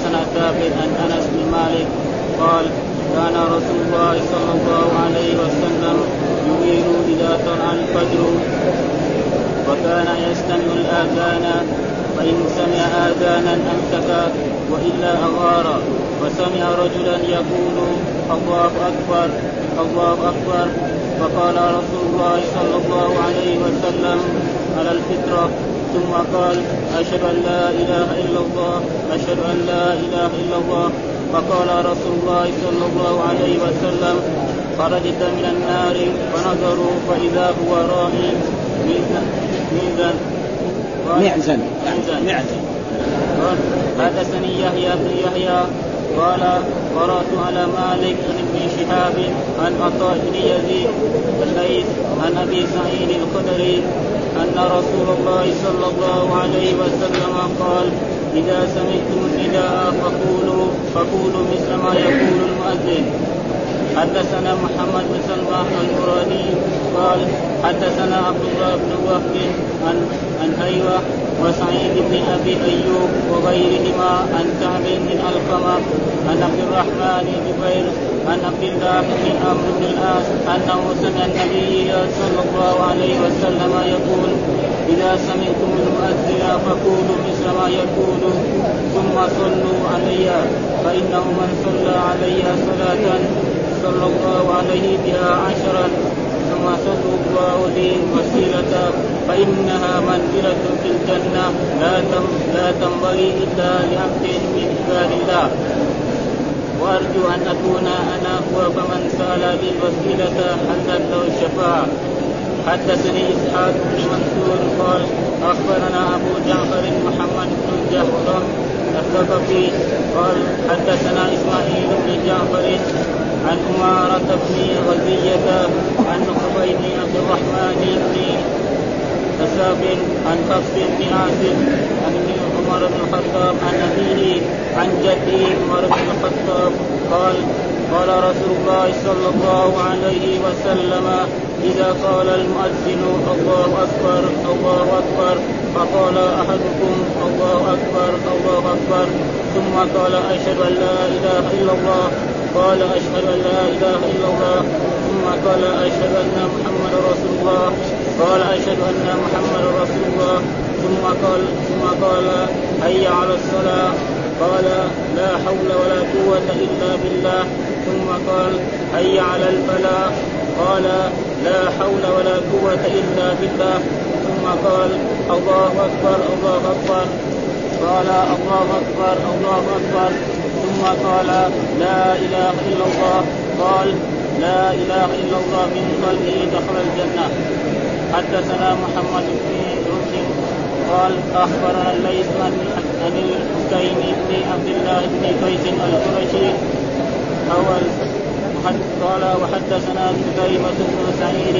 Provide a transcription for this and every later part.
حدثنا ثابت عن أنس بن مالك قال كان رسول الله صلى الله عليه وسلم يغير إذا طلع الفجر وكان يستمع الآذان فإن سمع آذانا امسك وإلا أغار وسمع رجلا يقول الله أكبر الله أكبر فقال رسول الله صلى الله عليه وسلم على الفطرة ثم قال أشهد أن لا إله إلا الله أشهد أن لا إله إلا الله. فقال رسول الله صلى الله عليه وسلم خرجت من النار فنظروا فإذا هو رامي ميزان معزن معزن معزن حدثني يحيى بن يحيى. قال قرأت على مالك بن شهاب عن عطاء بن يزيد الليث عن أبي سعيد الخدري. أن رسول الله صلى الله عليه وسلم قال إذا سمعتم النداء فقولوا فقولوا مثل ما يقول المؤذن. حدثنا محمد بن سلمان المرادي قال حدثنا عبد الله بن وهب عن عن أيوه وسعيد بن أبي أيوب وغيرهما عن كعب بن ألقمة عن عبد الرحمن جبير عن عبد الله بن عمرو بن العاص أنه سمع النبي صلى الله عليه وسلم يقول إذا سمعتم المؤذن فقولوا مثل ما يقول ثم صلوا علي فإنه من صلى علي صلاة صلى الله عليه بها عشرا ثم صلوا الله لي وسيلة فإنها منزلة في الجنة. لا لا تنبغي إلا لعبد من عباد الله. وأرجو أن أكون أنا هو فمن سأل لي الوسيلة حتى له الشفاعة. حدثني إسحاق بن منصور قال أخبرنا أبو جعفر محمد بن الجهضم الثقفي قال حدثنا إسماعيل بن جعفر عن أمارة بن غزية عن عبيد عبد الرحمن بن كساب عن حفص بن عاصم عن عمر بن الخطاب عن أبيه عن جده عمر بن الخطاب. قال قال رسول الله صلى الله عليه وسلم إذا قال المؤذن الله أكبر الله أكبر فقال أحدكم الله أكبر الله أكبر ثم قال أشهد أن لا إله إلا الله. قال أشهد أن لا إله إلا الله ثم قال أشهد أن محمد رسول الله قال أشهد أن محمد رسول الله ثم قال ثم قال حي على الصلاة قال لا حول ولا قوة إلا بالله ثم قال حي على الفلاح قال لا حول ولا قوة إلا بالله ثم قال الله أكبر الله أكبر قال الله أكبر الله أكبر. ثم قال لا إله إلا الله. قال لا إله إلا الله من قلبه دخل الجنة. حدثنا محمد بن رشد قال أخبرنا الليث عن الحسين بن عبد الله بن قيس القرشي. أول قال وحدثنا قتيبة بن سعيد.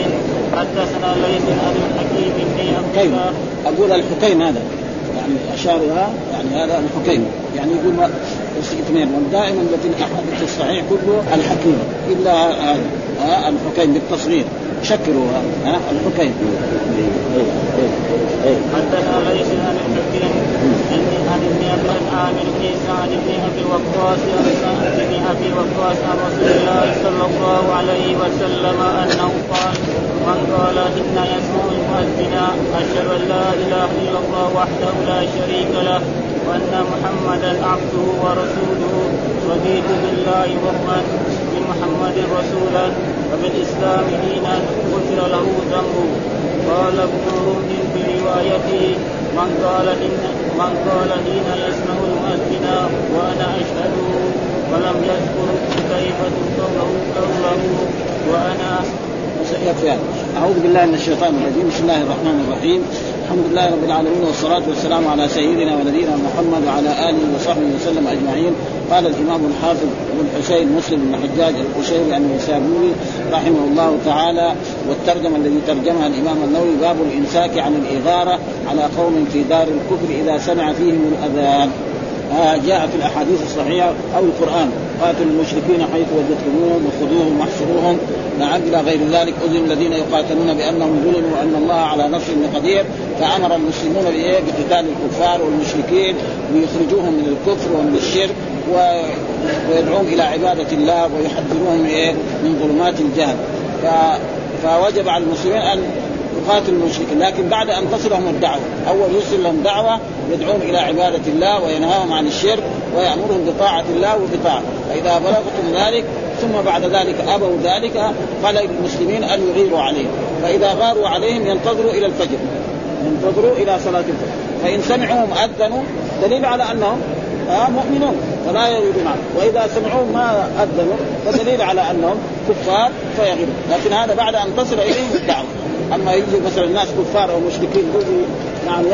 حدثنا ليث عن الحكيم بن عبد الله. أقول الحكيم هذا. يعني أشار يعني هذا الحكيم. يعني يقول اثنين ودائما التي احاديث الصحيح كله الحكيم إلا هذا الحكيم بالتصغير. شكروا ها الحكيم. حدثنا ليس عن الحكيم عن ابن ابي عامر بن سعد بن أبي وقاص بن أبي وقاص عن رسول الله صلى الله عليه وسلم أنه قال من قال إن يسمع المؤذن أشهد أن لا إله إلا الله وحده لا شريك له وان محمدا عبده ورسوله رضيت بالله ربا بمحمد رسولا. وبالإسلام دينا غفر له ذنبه. قال ابن رمح في روايته من قال إن من قال حين يسمع المؤذن وأنا أشهد ولم يذكر كيف قوله قوله وأنا يكفي أعوذ بالله من الشيطان الرجيم. بسم الله الرحمن الرحيم. الحمد لله رب العالمين والصلاة والسلام على سيدنا ونبينا محمد وعلى آله وصحبه وسلم أجمعين. قال الإمام الحافظ أبو الحسين مسلم بن حجاج القشيري النسابوري رحمه الله تعالى والترجمة الذي ترجمها الإمام النووي باب الإمساك عن الإغارة على قوم في دار الكفر إذا سمع فيهم الأذان. آه جاء في الأحاديث الصحيحة أو القرآن. قاتلوا المشركين حيث وجدتموهم وخذوهم واحصروهم. إلى غير ذلك أذن الذين يقاتلون بأنهم ظلموا وأن الله على نصرهم قدير. فأمر المسلمون بقتال الكفار والمشركين ليخرجوهم من الكفر ومن الشرك ويدعوهم إلى عبادة الله ويحذروهم من ظلمات الجهل. فوجب على المسلمين أن يقاتلوا المشركين. لكن بعد أن تصلهم الدعوة أول يرسل لهم دعوة يدعوهم إلى عبادة الله وينهاهم عن الشرك ويأمرهم بطاعة الله وبطاعه فإذا بلغتم ذلك ثم بعد ذلك أبوا ذلك قال للمسلمين أن يغيروا عليهم. فإذا غاروا عليهم ينتظروا إلى الفجر. ينتظروا إلى صلاة الفجر. فإن سمعوهم أذنوا دليل على أنهم مؤمنون فلا يغيرون عنه وإذا سمعوهم ما أذنوا فدليل على أنهم كفار فيغيرون لكن هذا بعد أن تصل إليهم الدعوة. أما يجي مثلا الناس كفار أو مشركين يعني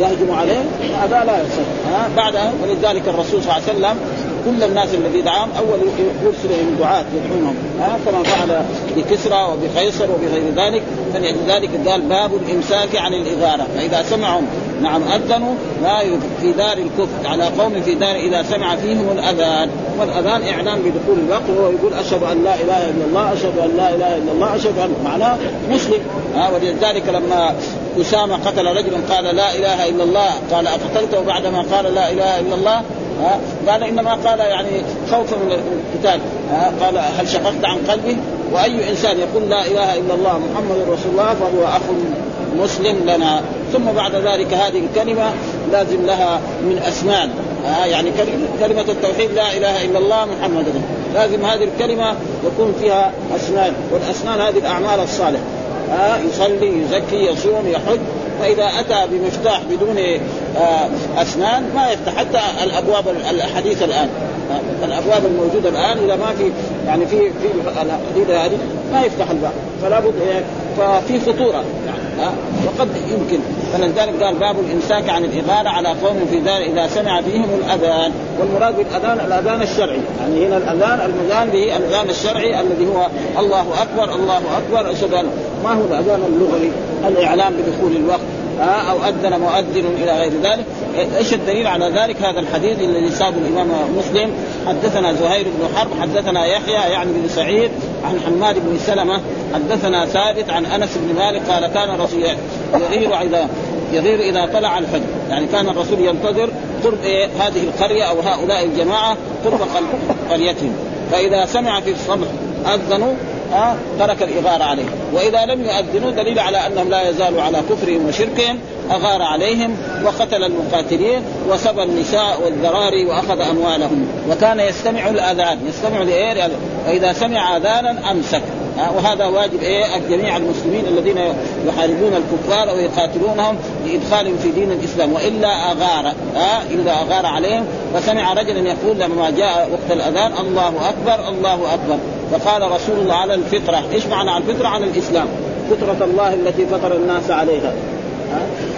يهجموا عليه هذا لا يصح ها بعد ولذلك الرسول صلى الله عليه وسلم كل الناس الذي دعاهم أول يرسل اليهم دعاة يدعونهم. ها كما فعل بكسرى وبقيصر وبغير ذلك. فلذلك قال باب الإمساك عن الإغارة. فإذا سمعهم نعم أذنوا لا في دار الكفر. على قوم في دار إذا سمع فيهم الأذان. والأذان إعلان بدخول الوقت وهو يقول أشهد أن لا إله إلا الله أشهد أن لا إله إلا الله أشهد أن معناه مسلم. ها ولذلك لما أسامة قتل رجلا قال لا إله إلا الله قال أقتلته بعدما قال لا إله إلا الله. قال إنما قال يعني خوفا من القتال. قال هل شققت عن قلبه وأي إنسان يقول لا إله إلا الله محمد رسول الله فهو أخ مسلم لنا. ثم بعد ذلك هذه الكلمة لازم لها من أسنان. آه يعني كلمة التوحيد لا إله إلا الله محمد لازم هذه الكلمة يكون فيها أسنان. والأسنان هذه الأعمال الصالحة. آه يصلي يزكي يصوم يحج. فإذا أتى بمفتاح بدون آه أسنان ما يفتح. حتى الأبواب الحديثة الآن آه الأبواب الموجودة الآن إذا ما في يعني في في الحديثة هذه ما يفتح الباب. فلا بد ففي خطورة. يعني وقد يمكن. فلذلك قال باب الإمساك عن الإغارة على قوم في دار إذا سمع فيهم الأذان. والمراد بالأذان الأذان الشرعي. يعني هنا الأذان المذان به الأذان الشرعي الذي هو الله أكبر الله أكبر. أشهد ما هو الأذان اللغوي؟ الإعلام بدخول الوقت. أو أذن مؤذن إلى غير ذلك. إيش الدليل على ذلك؟ هذا الحديث الذي سابه الإمام مسلم. حدثنا زهير بن حرب حدثنا يحيى يعني بن سعيد عن حماد بن سلمة حدثنا ثابت عن أنس بن مالك قال كان الرسول يغير اذا يغير إذا طلع الفجر. يعني كان الرسول ينتظر قرب إيه؟ هذه القرية أو هؤلاء الجماعة قرب قريتهم. فإذا سمع في الصبح أذنوا آه ترك الإغارة عليه وإذا لم يؤذنوا دليل على أنهم لا يزالوا على كفرهم وشركهم أغار عليهم وقتل المقاتلين وسبى النساء والذراري وأخذ أموالهم. وكان يستمع الأذان. يستمع لإيه؟ فإذا سمع أذانا أمسك. وهذا واجب إيه؟ جميع المسلمين الذين يحاربون الكفار ويقاتلونهم لادخالهم في دين الإسلام. وإلا أغار. ها اذا أغار عليهم. فسمع رجلا يقول لما جاء وقت الأذان الله أكبر الله أكبر. فقال رسول الله على الفطرة إيش معنى على الفطرة؟ على الإسلام. فطرة الله التي فطر الناس عليها.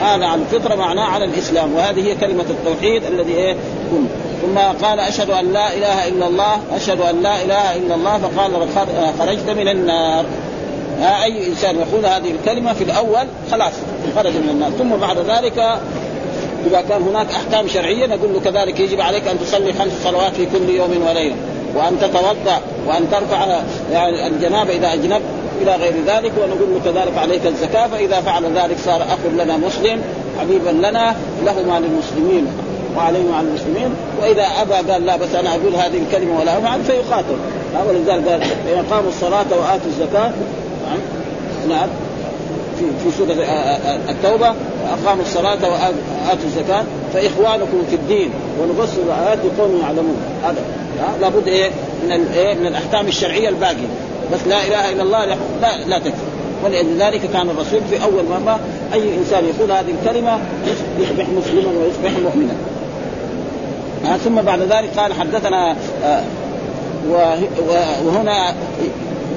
هذا على الفطرة معناه على الإسلام وهذه هي كلمة التوحيد الذي إيه؟ كن ثم قال أشهد أن لا إله إلا الله أشهد أن لا إله إلا الله فقال خرجت من النار. أي إنسان يقول هذه الكلمة في الأول خلاص خرج من النار. ثم بعد ذلك إذا كان هناك أحكام شرعية نقول له كذلك يجب عليك أن تصلي خمس صلوات في كل يوم وليلة. وأن تتوضأ وأن ترفع يعني الجنابه إذا أجنبت إلى غير ذلك ونقول له كذلك عليك الزكاة فإذا فعل ذلك صار أخ لنا مسلم حبيبا لنا له ما للمسلمين وعليهم على المسلمين وإذا أبى قال لا بس أنا أقول هذه الكلمة ولا افعل فيقاتل. ولذلك قال فان قاموا الصلاة وآتوا الزكاة نعم. في سورة التوبة أقاموا الصلاة واتوا الزكاة. فإخوانكم في الدين ونفسر الايات لقوم يعلمون. هذا لابد إيه؟ من الايه من الأحكام الشرعية الباقية. بس لا إله إلا الله لا لا تكفي ولذلك كان الرسول في أول مره أي إنسان يقول هذه الكلمة يصبح مسلما ويصبح مؤمنا. ثم بعد ذلك قال حدثنا آه وهنا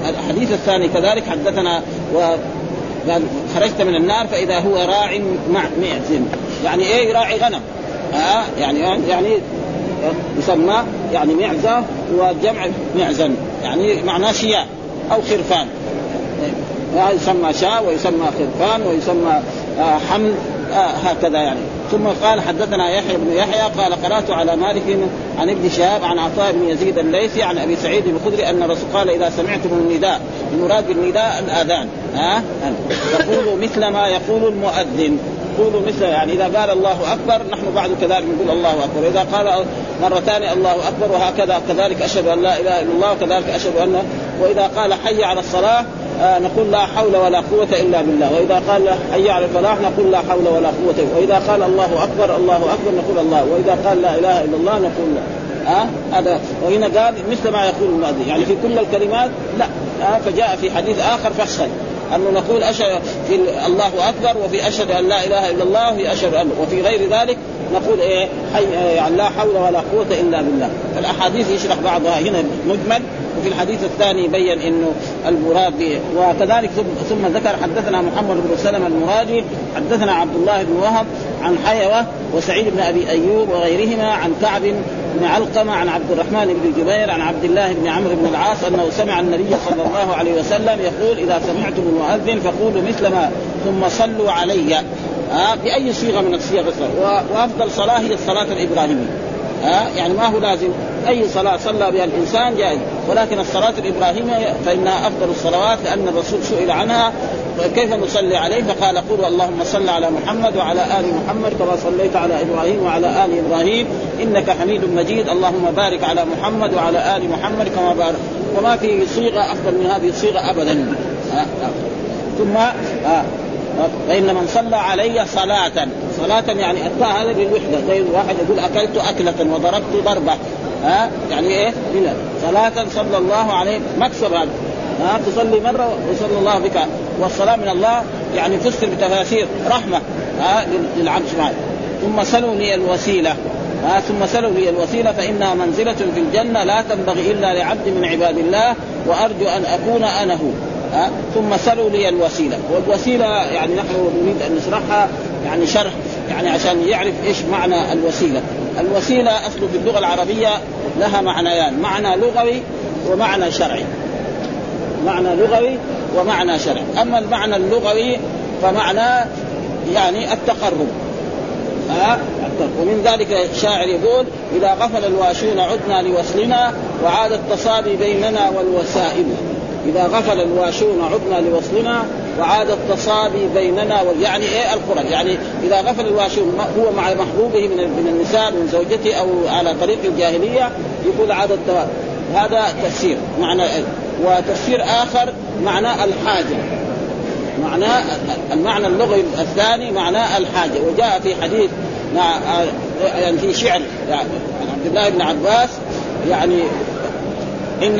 الحديث الثاني كذلك حدثنا قال خرجت من النار فإذا هو راع مع معز يعني إيه راعي غنم؟ آه يعني يعني يسمى يعني معزه وجمع معزن يعني معناه شياء أو خرفان. يسمى شاء ويسمى خرفان ويسمى حمل هكذا يعني. ثم قال حدثنا يحيى بن يحيى قال قرأت على مالك عن ابن شهاب عن عطاء بن يزيد الليثي عن أبي سعيد الخدري أن الرسول قال إذا سمعتم النداء المراد بالنداء الآذان ها؟ تقولوا مثل ما يقول المؤذن. نقول مثل يعني إذا قال الله أكبر نحن بعد كذلك نقول الله أكبر. واذا قال مرتان الله أكبر وهكذا كذلك أشهد أن لا إله إلا الله وكذلك أشهد أن وإذا قال حي على الصلاة آه نقول لا حول ولا قوة إلا بالله. وإذا قال حي على الفلاح نقول لا حول ولا قوة وإذا قال الله أكبر الله أكبر نقول الله. وإذا قال لا إله إلا الله نقول لا. أه؟ هذا وهنا قال مثل ما يقول المؤذن يعني في كل الكلمات لا. أه؟ فجاء في حديث آخر فصل أنه نقول أشهد في الله أكبر وفي أشهد أن لا إله إلا الله وفي أشهد ان وفي غير ذلك نقول إيه؟ حي يعني لا حول ولا قوة إلا بالله. فالأحاديث يشرح بعضها هنا مجمل. وفي الحديث الثاني بين إنه المراد به وكذلك ثم ذكر حدثنا محمد بن سلمة المرادي حدثنا عبد الله بن وهب عن حيوة وسعيد بن أبي أيوب وغيرهما عن كعب بن علقمة عن عبد الرحمن بن جبير عن عبد الله بن عمرو بن العاص أنه سمع النبي صلى الله عليه وسلم يقول إذا سمعتم المؤذن فقولوا مثل ما ثم صلوا علي. آه بأي صيغة من الصيغ وأفضل صلاة هي الصلاة الإبراهيمية. ها؟ يعني ما هو لازم. أي صلاة صلى بها الإنسان جائز. ولكن الصلاة الإبراهيمية فإنها أفضل الصلوات لأن الرسول سئل عنها. كيف نصلي عليه؟ فقال قولوا اللهم صل على محمد وعلى آل محمد كما صليت على إبراهيم وعلى آل إبراهيم. إنك حميد مجيد. اللهم بارك على محمد وعلى آل محمد كما بارك. وما في صيغة أفضل من هذه الصيغة ابدا. ثم فإن من صلى علي صلاة. صلاة يعني التاء هذا بالوحدة. زي واحد يقول أكلت أكلة وضربت ضربة. ها؟ يعني إيه؟ بلا صلاة صلى الله عليه. مكسب هذا. ها؟ تصلي مرة وصلى الله بك. والصلاة من الله. يعني فسر بتفاسير رحمة. ها؟ للعبد سبحانه ثم سلوا لي الوسيلة. ها؟ ثم سلوا لي الوسيلة. فإنها منزلة في الجنة. لا تنبغي إلا لعبد من عباد الله. وأرجو أن أكون أنا هو. ها؟ ثم سلوا لي الوسيلة. والوسيلة يعني نحن نريد أن نشرحها. يعني شرح يعني عشان يعرف إيش معنى الوسيلة. الوسيلة اصله في اللغة العربية لها معنيان معنى لغوي ومعنى شرعي. معنى لغوي ومعنى شرعي. أما المعنى اللغوي فمعنى يعني التقرب. ها؟ ومن ذلك الشاعر يقول إذا غفل الواشون عدنا لوصلنا وعاد التصابي بيننا والوسائل. إذا غفل الواشون عدنا لوصلنا وعاد التصابي بيننا يعني إيه القرى. يعني إذا غفل الواشون هو مع محبوبه من من النساء من زوجته أو على طريق الجاهلية يقول عاد التوابي هذا تفسير معنى إيه؟ وتفسير آخر معنى الحاجة. معنى المعنى اللغوي الثاني معنى الحاجة. وجاء في حديث مع يعني في شعر يعني عبد الله بن عباس يعني ان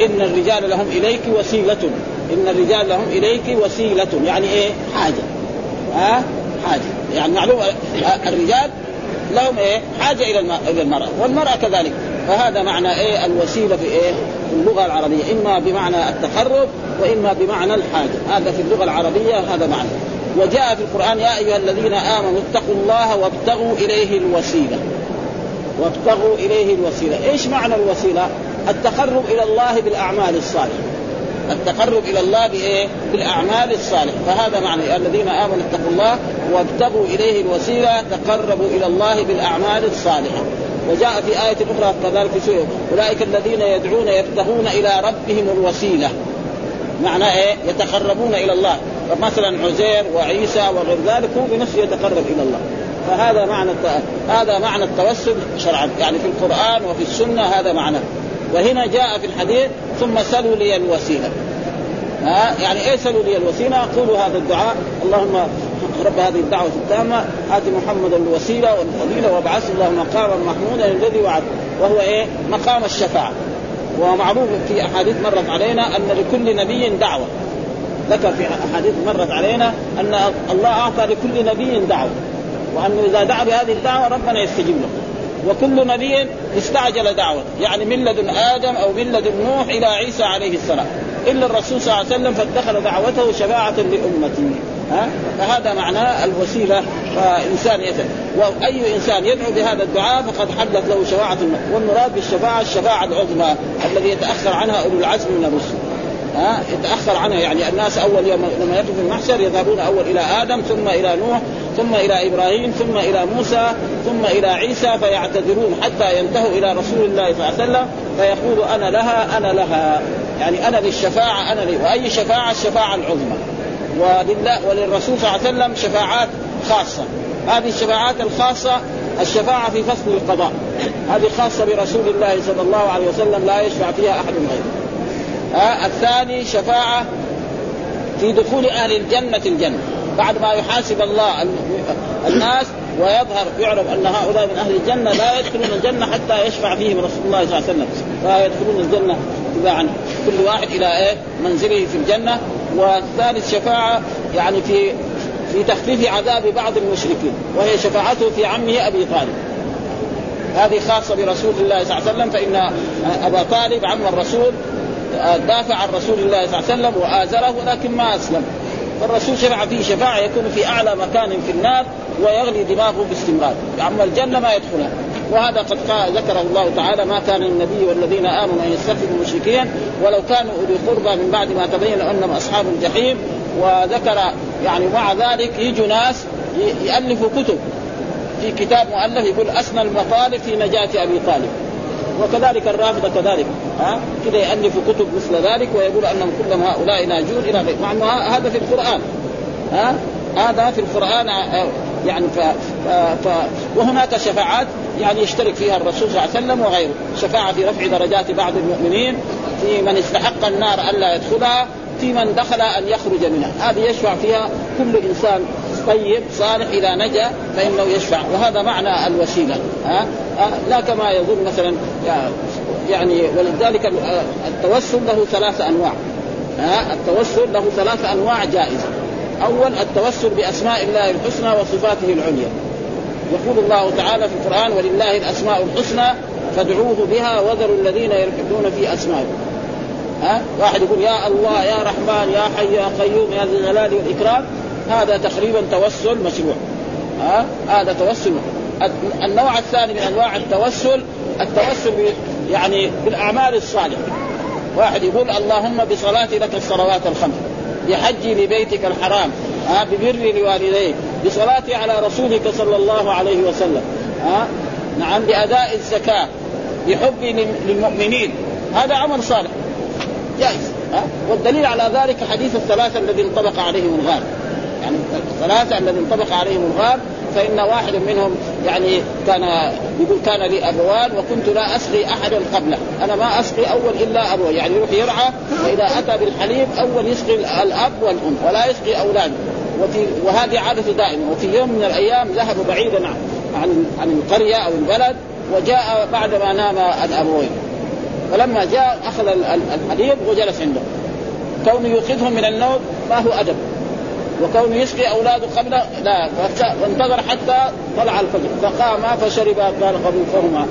إن الرجال لهم إليك وسيلة. إن الرجال لهم إليك وسيلة. يعني إيه؟ حاجة. ها؟ أه؟ حاجة. يعني معلومه الرجال لهم إيه؟ حاجة إلى إلى المرأة. والمرأة كذلك. فهذا معنى إيه؟ الوسيلة في إيه؟ في اللغة العربية. إما بمعنى التقرب وإما بمعنى الحاجة. هذا في اللغة العربية هذا معنى. وجاء في القرآن يا أيها الذين آمنوا اتقوا الله وابتغوا إليه الوسيلة. وابتغوا إليه الوسيلة، إيش معنى الوسيلة؟ التقرب إلى الله بالأعمال الصالحة. التقرب إلى الله بإيه؟ بالأعمال الصالحة، فهذا معنى الذين آمنوا اتقوا الله وابتغوا إليه الوسيلة تقربوا إلى الله بالأعمال الصالحة. وجاء في آية أخرى كذلك في سورة أولئك الذين يدعون يبتغون إلى ربهم الوسيلة معنى إيه؟ يتقربون إلى الله فمثلا عزير وعيسى وغير ذلك هو بنفسه يتقرب إلى الله فهذا معنى هذا معنى التوسل شرعا يعني في القرآن وفي السنة هذا معناه وهنا جاء في الحديث ثم سلوا لي الوسيلة. ها؟ يعني إيه سلوا لي الوسيلة؟ قولوا هذا الدعاء. اللهم رب هذه الدعوة التامة. آت محمدا الوسيلة والفضيلة وابعثه الله مقاما محمودا الذي وعد. وهو إيه؟ مقام الشفاعة. ومعروف في أحاديث مرت علينا أن لكل نبي دعوة. ذكر في أحاديث مرت علينا أن الله أعطى لكل نبي دعوة. وانه إذا دعا بهذه الدعوة ربنا يستجيب له. وكل نبي استعجل دعوة. يعني من لدن آدم أو من لدن نوح إلى عيسى عليه السلام. إلا الرسول صلى الله عليه وسلم فاتخذ دعوته شفاعة لأمته ها؟ فهذا معناه الوسيلة فإنسان يتل وأي إنسان يدعو بهذا الدعاء فقد حدث له شفاعة. والمراد بالشفاعة الشفاعة العظمى الذي يتأخر عنها أولو العزم من الرسل. ها يتأخر عنها. يعني الناس أول يوم لما يقف المحشر يذهبون أول إلى آدم ثم إلى نوح ثم إلى إبراهيم ثم إلى موسى ثم إلى عيسى فيعتذرون حتى ينتهوا إلى رسول الله صلى الله عليه وسلم. فيقول أنا لها أنا لها. يعني أنا للشفاعة أنا لي. وأي شفاعة؟ الشفاعة العظمى. ولله وللرسول صلى الله عليه وسلم شفاعات خاصة. هذه الشفاعات الخاصة الشفاعة في فصل القضاء. هذه خاصة برسول الله صلى الله عليه وسلم لا يشفع فيها أحد غيره. ها الثاني شفاعة في دخول أهل الجنة الجنة. بعد ما يحاسب الله الناس ويظهر يعرف أن هؤلاء من أهل الجنة لا يدخلون الجنة حتى يشفع فيهم رسول الله صلى الله عليه وسلم. فلا يدخلون الجنة تباعا كل واحد إلى إيه؟ منزله في الجنة. والثالث شفاعة يعني في في تخفيف عذاب بعض المشركين وهي شفاعته في عمه أبي طالب. هذه خاصة برسول الله صلى الله عليه وسلم فإن أبا طالب عم الرسول دافع عن رسول الله صلى الله عليه وسلم وآزره ولكن ما أسلم. فالرسول شفع فيه شفاعة يكون في أعلى مكان في النار ويغلي دماغه باستمرار. أما الجنة ما يدخلها. وهذا قد ذكره الله تعالى ما كان النبي والذين آمنوا أن يستغفروا المشركين ولو كانوا أولي قربى من بعد ما تبين أنهم أصحاب الجحيم. وذكر يعني مع ذلك يجوا ناس يألفوا كتب. في كتاب مؤلف يقول أسنى المطالب في نجاة أبي طالب. وكذلك الرافضة كذلك ها؟ كذا يالفوا كتب مثل ذلك ويقول أنهم كلهم هؤلاء ناجون إلى غير مع إنه هذا في القرآن ها؟ هذا في القرآن آه، يعني ف... ف... وهناك شفاعات يعني يشترك فيها الرسول صلى الله عليه وسلم وغيره شفاعة في رفع درجات بعض المؤمنين في من استحق النار ألا يدخلها في من دخل أن يخرج منها هذه يشفع فيها كل إنسان طيب صالح إذا نجا فإنه يشفع. وهذا معنى الوسيلة ها؟ لا كما يظن مثلا يعني ولذلك التوسل له ثلاث أنواع ها؟ التوسل له ثلاث أنواع جائزة. أول التوسل بأسماء الله الحسنى وصفاته العليا. يقول الله تعالى في القرآن ولله الأسماء الحسنى فادعوه بها وذروا الذين يلحدون في أسمائه. ها؟ واحد يقول يا الله يا رحمن يا حي يا قيوم يا ذي الجلال والإكرام. هذا تقريبا توسل مشروع. ها؟ هذا توسل. النوع الثاني من أنواع التوسل التوسل يعني بالأعمال الصالحة. واحد يقول اللهم بصلاتي لك الصلوات الخمس بحجي لبيتك الحرام ها؟ ببري لوالديك بصلاتي على رسولك صلى الله عليه وسلم ها؟ نعم بأداء الزكاة بحبي للمؤمنين. هذا عمل صالح. جائز. ها؟ والدليل على ذلك حديث الثلاثة الذي انطبق عليهم الغار يعني الثلاثة الذي انطبق عليهم الغار فإن واحد منهم يعني كان يقول كان لي أبوان وكنت لا أسقي أحدا قبله. أنا ما أسقي أول إلا أبوه يعني يروح يرعى وإذا أتى بالحليب أول يسقي الأب والأم ولا يسقي أولاده وفي وهذه عادته دائما وفي يوم من الأيام ذهبوا بعيدا عن عن القرية أو البلد وجاء بعدما نام الأبوين. فلما جاء أخذ الحليب وجلس عنده. كونه يوقظهم من النوم ما هو أدب. وكونه يسقي أولاده قبل لا وانتظر حتى طلع الفجر. فقام فشرب قال غضوفهما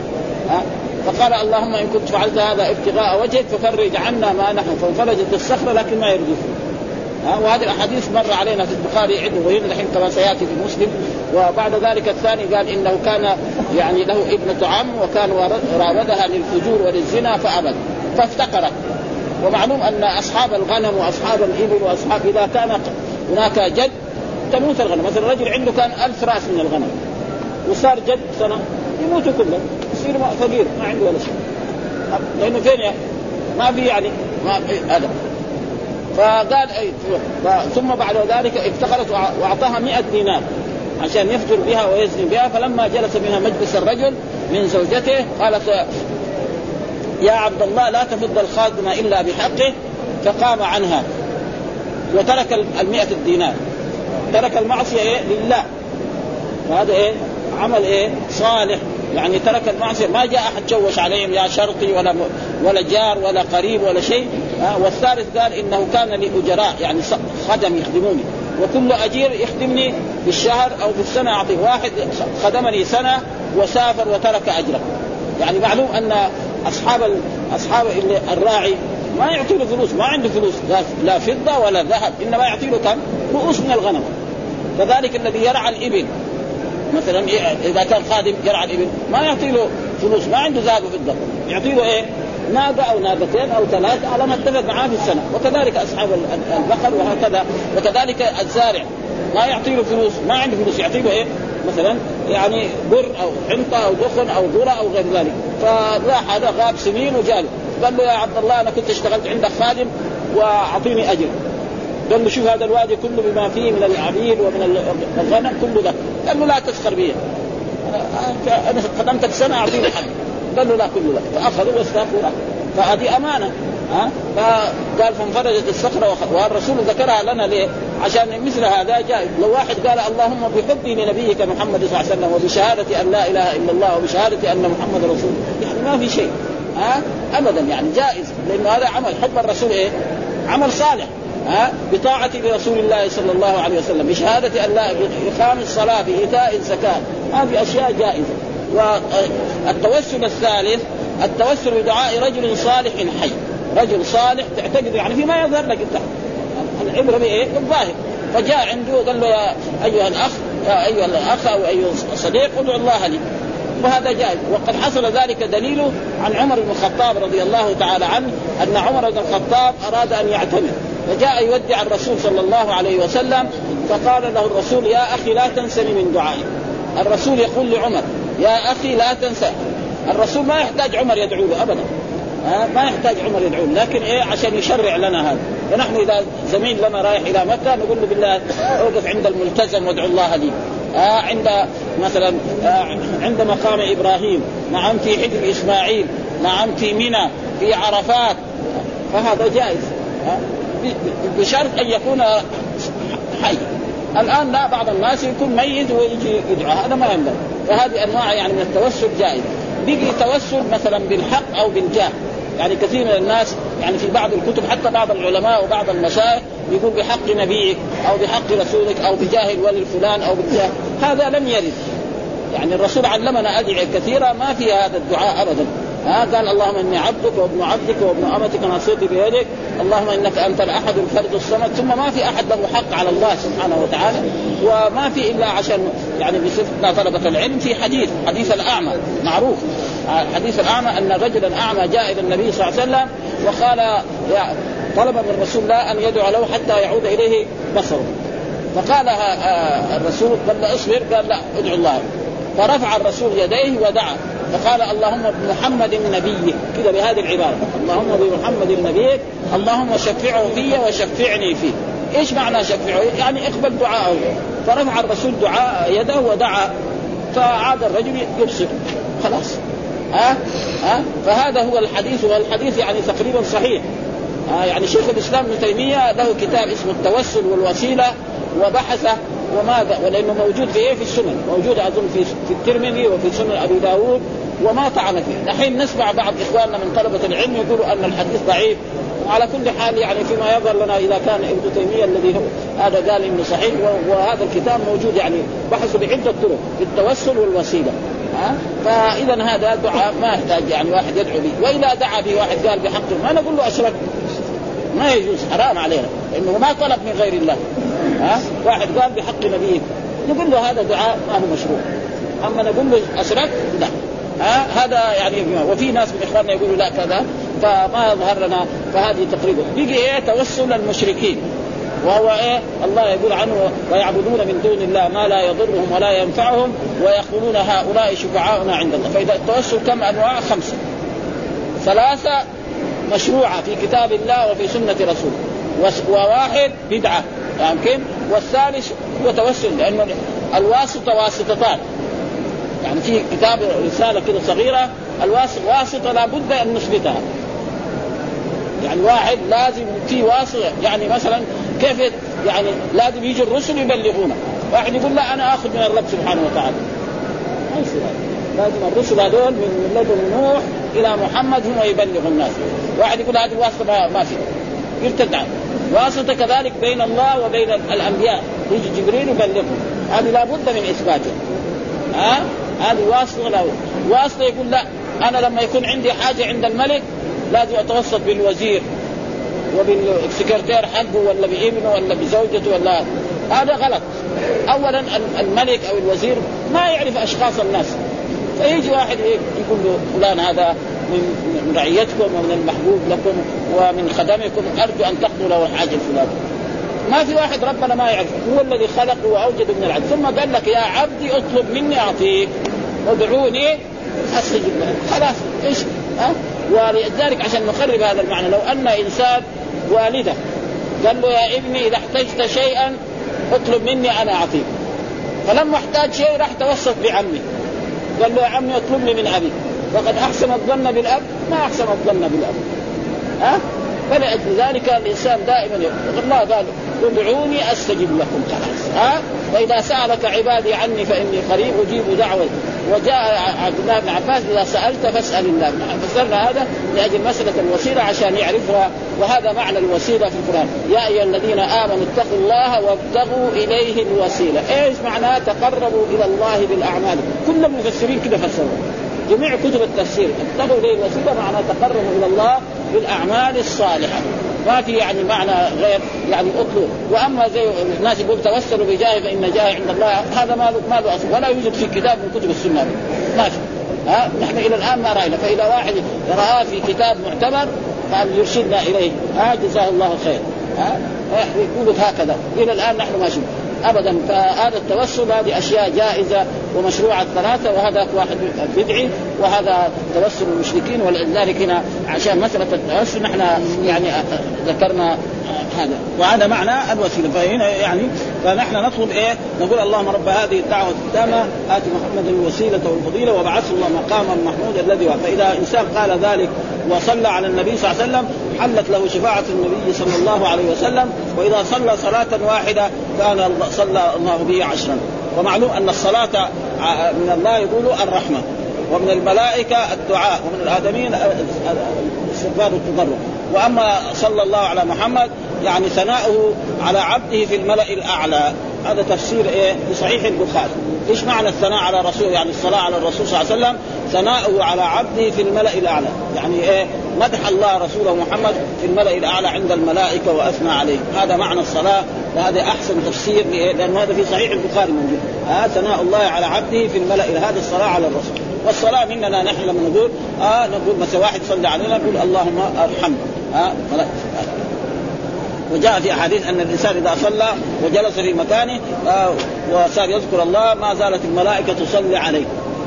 فقال اللهم إن كنت فعلت هذا ابتغاء وجهك ففرج عنا ما نحن. فانفرجت الصخرة لكن ما يرجف. ها؟ وهذه الأحاديث مر علينا في البخاري عده وهنا الحين كما سيأتي في مسلم. وبعد ذلك الثاني قال إنه كان يعني له ابنة عم وكان راودها للفجور وللزنا فأبد. فافتقرت. ومعلوم أن أصحاب الغنم وأصحاب الإبل واصحاب إذا كان هناك جد تموت الغنم. مثلا رجل عنده كان ألف راس من الغنم وصار جد سنة يموتوا كلهم يصير فقير ما عنده ولا شيء. لأنه فين ما في يعني ما هذا فقال أي ثم بعد ذلك افتقرت وأعطاها 100 دينار عشان يفجر بها ويزني بها. فلما جلس منها مجلس الرجل من زوجته قالت يا عبد الله لا تفض الخادم إلا بحقه فقام عنها. وترك المئة الدينار. ترك المعصية إيه؟ لله. وهذا إيه؟ عمل إيه؟ صالح. يعني ترك المعصية. ما جاء أحد شوش عليهم يا شرقي ولا ولا جار ولا قريب ولا شيء. والثالث قال إنه كان لي أجراء يعني خدم يخدموني. وكل أجير يخدمني بالشهر أو في السنة أعطيه. واحد خدمني سنة وسافر وترك أجره. يعني معلوم أن أصحاب أصحاب الراعي ما يعطي له فلوس ما عنده فلوس لا فضة ولا ذهب إنما يعطي له كم؟ رؤوس من الغنم كذلك الذي يرعى الإبل مثلا إذا كان خادم يرعى الإبل ما يعطي له فلوس ما عنده ذهب وفضة يعطي له إيه؟ ناقة أو ناقتين أو ثلاث على ما اتفق معاه في السنة وكذلك أصحاب البقر وهكذا وكذلك الزارع ما يعطي له فلوس ما عنده فلوس يعطي له إيه؟ مثلا يعني بر أو حنطة أو دخن أو ذرة أو غير ذلك. فراح هذا غاب سنين وجاله قال له يا عبد الله أنا كنت اشتغلت عندك خادم وأعطيني أجر. قال له شوف هذا الوادي كله بما فيه من العبيد ومن الغنم كله ده. قال له لا تسخر بي. أنا خدمتك سنة أعطيني حد قال له لا كله لا. فأخذوا واستاقوا له فهذه أمانة. ها؟ فقال فانفرجت الصخرة والرسول ذكرها لنا ليه؟ عشان مثل هذا جائز لو واحد قال اللهم بحبي لنبيك محمد صلى الله عليه وسلم وبشهادة أن لا إله إلا الله وبشهادة أن محمد رسول يعني ما في شيء. ها؟ ابدا يعني جائز. لأنه هذا عمل. حب الرسول إيه؟ عمل صالح. ها؟ بطاعة لرسول الله صلى الله عليه وسلم. بشهادة أن لا بإقام الصلاة بإيتاء الزكاة. هذه أشياء جائزة. والتوسل الثالث التوسل بدعاء رجل صالح حي. رجل صالح تعتقد يعني فيما يظهر لك انت. العبرة بإيه؟ بالظاهر. فجاء عنده قال له يا أيها الأخ يا أيها الأخ أو أيها الصديق ادعو الله لي. وهذا جائز وقد حصل ذلك دليله عن عمر بن الخطاب رضي الله تعالى عنه أن عمر بن الخطاب أراد أن يعتمر فجاء يودع الرسول صلى الله عليه وسلم فقال له الرسول يا أخي لا تنسني من دعائي الرسول يقول لعمر يا أخي لا تنسى. الرسول ما يحتاج عمر يدعو له ابدا ما يحتاج عمر يدعو لكن إيه؟ عشان يشرع لنا هذا. فنحن إذا زميل لنا رايح إلى مكة نقول له بالله أوقف عند الملتزم وادعو الله لي. آه عند مثلا آه عند مقام إبراهيم. نعم في حجر إسماعيل. نعم في منى في عرفات. فهذا جائز. آه بشرط أن يكون حي. الآن لا بعض الناس يكون ميت ويجي يدعو. هذا ما ينبغي. فهذه أنواع يعني من التوسل جائزه بيجي توسل مثلا بالحق أو بالجاه. يعني كثير من الناس يعني في بعض الكتب حتى بعض العلماء وبعض المشايخ يقول بحق نبيك أو بحق رسولك أو بجاه الولي الفلان أو بجاه هذا لم يرد. يعني الرسول علمنا أدعية كثيرة ما فيها هذا الدعاء ابدا. ها قال اللهم إني عبدك وابن عبدك وابن أمتك ناصيتي بيدك. اللهم إنك أنت الأحد الفرد الصمد. ثم ما في أحد له حق على الله سبحانه وتعالى. وما في إلا عشان يعني بصفتنا طلبة العلم في حديث حديث الأعمى معروف. حديث الاعمى أن رجلا أعمى جاء إلى النبي صلى الله عليه وسلم وقال طلب من رسول الله أن يدعو له حتى يعود إليه بصره. فقال الرسول لا اصبر قال لا ادعو الله. فرفع الرسول يديه ودعا. فقال اللهم بمحمد نبيك. كذا بهذه العبارة. اللهم بمحمد نبيك اللهم شفعه في وشفعني فيه إيش معنى شفعه؟ يعني اقبل دعاءه. فرفع الرسول دعاء يده ودعا. فعاد الرجل يبصر. خلاص. ها؟ ها؟ فهذا هو الحديث والحديث يعني تقريبا صحيح. ها؟ يعني شيخ الإسلام ابن تيمية له كتاب اسمه التوسل والوسيلة وبحث وماذا؟ ولأنه موجود في إيه؟ في السنن. موجود أظن في في الترمذي وفي سنن أبي داود وما طعن فيه. الحين نسمع بعض إخواننا من طلبة العلم يقولوا أن الحديث ضعيف. وعلى كل حال يعني فيما يظهر لنا إذا كان ابن تيمية الذي هو هذا قال إنه صحيح وهذا الكتاب موجود يعني بحثوا بعدة طرق في التوسل والوسيلة. ها؟ فإذا هذا دعاء ما يحتاج يعني واحد يدعو به. وإذا دعا به واحد قال بحقه ما نقول له أشرك. ما يجوز حرام علينا لأنه ما طلب من غير الله. ها؟ واحد قال بحق نبيه. نقول له هذا دعاء ما هو مشروع. أما نقول له أشرك لا. ها؟ هذا يعني وفي ناس من إخواننا يقولوا لا كذا فما يظهر لنا فهذه تقريبا بيجي إيه؟ توسل المشركين. وهو إيه؟ الله يقول عنه ويعبدون من دون الله ما لا يضرهم ولا ينفعهم ويقولون هؤلاء شفعاؤنا عند الله. فإذا التوسل كم؟ أنواع خمسة. ثلاثة مشروعة في كتاب الله وفي سنة رسوله. وواحد بدعة. يمكن والثالث هو توسل لأنه الواسطة واسطتان. يعني في كتاب رسالة كده صغيرة الواسطه لابد أن نثبتها. يعني واحد لازم في واسطة يعني مثلا كيف يعني لازم يجي الرسل يبلغونا واحد يقول لا أنا آخذ من الرب سبحانه وتعالى. لازم الرسل هذول من لدن نوح إلى محمد هم يبلغوا الناس. واحد يقول هذه الواسطه ما, ما في. يرتد واسطة كذلك بين الله وبين الأنبياء. يجي جبريل يبلغهم. هذه لابد من اثباتها ها؟ هذه واسطة لا واسطة يقول لا أنا لما يكون عندي حاجة عند الملك لازم أتوسط بالوزير وبالسكرتير حقه ولا بابنه ولا بزوجته ولا هذا. غلط. اولا الملك أو الوزير ما يعرف أشخاص الناس. فيجي واحد يقول له فلان هذا من رعيتكم ومن المحبوب لكم ومن خدمكم أرجو أن تقضوا له الحاجة الفلانيه ما في واحد ربنا ما يعرف هو الذي خلق واوجد من العدل. ثم قال لك يا عبدي اطلب مني أعطيك. ادعوني استجب لك خلاص إيش؟ ها؟ ولذلك عشان نقرب هذا المعنى لو أن إنسان والده قال له يا ابني إذا احتجت شيئا اطلب مني أنا أعطيك. فلما احتاج شيء راح توسط بعمي. قال له يا عمي اطلبني من أبي. وقد أحسن الظن بالأب ما أحسن الظن بالأب. ها؟ فلأجل ذلك الإنسان دائما يقول الله قال ادعوني أستجب لكم. خلاص ها؟ واذا سألك عبادي عني فإني قريب أجيب دعوة. وجاء عبد الله بن عباس إذا سألت فاسأل الله. فسرنا هذا لأجل مسألة الوسيلة عشان يعرفها وهذا معنى الوسيلة في القرآن. يا أيها الذين آمنوا اتقوا الله وابتغوا إليه الوسيلة. إيش معناه؟ تقربوا إلى الله بالأعمال. كل المفسرين كده فسروا. جميع كتب التفسير ابتغوا إليه الوسيلة معناه تقربوا إلى الله بالأعمال الصالحة. ما في يعني معنى غير يعني اطلب وأما زي الناس يقول توسلوا بجاه فإن جاه عند الله هذا ما له ما له أصل. ولا يوجد في كتاب من كتب السنة. ما في ها؟ نحن إلى الآن ما رأينا. فإذا واحد رآه في كتاب معتبر قال يرشدنا إليه. ها؟ جزاه الله خير. ها؟ يقول هكذا. إلى الآن نحن ما شفنا ابدا. فهذا التوسل هذه أشياء جائزة ومشروعة الثلاثه وهذا واحد بدعي. وهذا توسل المشركين ولذلك هنا عشان مسألة التوسل نحن يعني ذكرنا هذا. وهذا معنى الوسيلة. فهنا يعني فنحن نطلب إيه؟ نقول اللهم رب هذه الدعوة التامة آت محمد الوسيلة والفضيلة وبعثه الله مقاما محمودا الذي فاذا إنسان قال ذلك وصلى على النبي صلى الله عليه وسلم حلت له شفاعة النبي صلى الله عليه وسلم وإذا صلى صلاة واحدة كان صلى الله به عشرا. ومعلوم أن الصلاة من الله يقول الرحمة. ومن الملائكة الدعاء ومن الادمين الاستغفار والتضرع وأما صلى الله على محمد يعني ثناؤه على عبده في الملأ الأعلى. هذا تفسير إيه؟ في صحيح البخاري. إيش معنى الثناء على الرسول؟ يعني الصلاة على الرسول صلى الله عليه وسلم ثناؤه على عبده في الملأ الأعلى. يعني إيه؟ مدح الله رسوله محمد في الملأ الأعلى عند الملائكة وأثنى عليه. هذا معنى الصلاة وهذا أحسن تفسير لأنه هذا في صحيح البخاري موجود. ها ثناء الله على عبده في الملأ هذه الصلاة على الرسول. والصلاة مننا نحن لما نقول آه نقول مثلا واحد صلى علينا نقول اللهم ارحمه آه وجاء في أحاديث أن الإنسان إذا صلى وجلس في مكانه آه وصار يذكر الله ما زالت الملائكة تصلي عليه.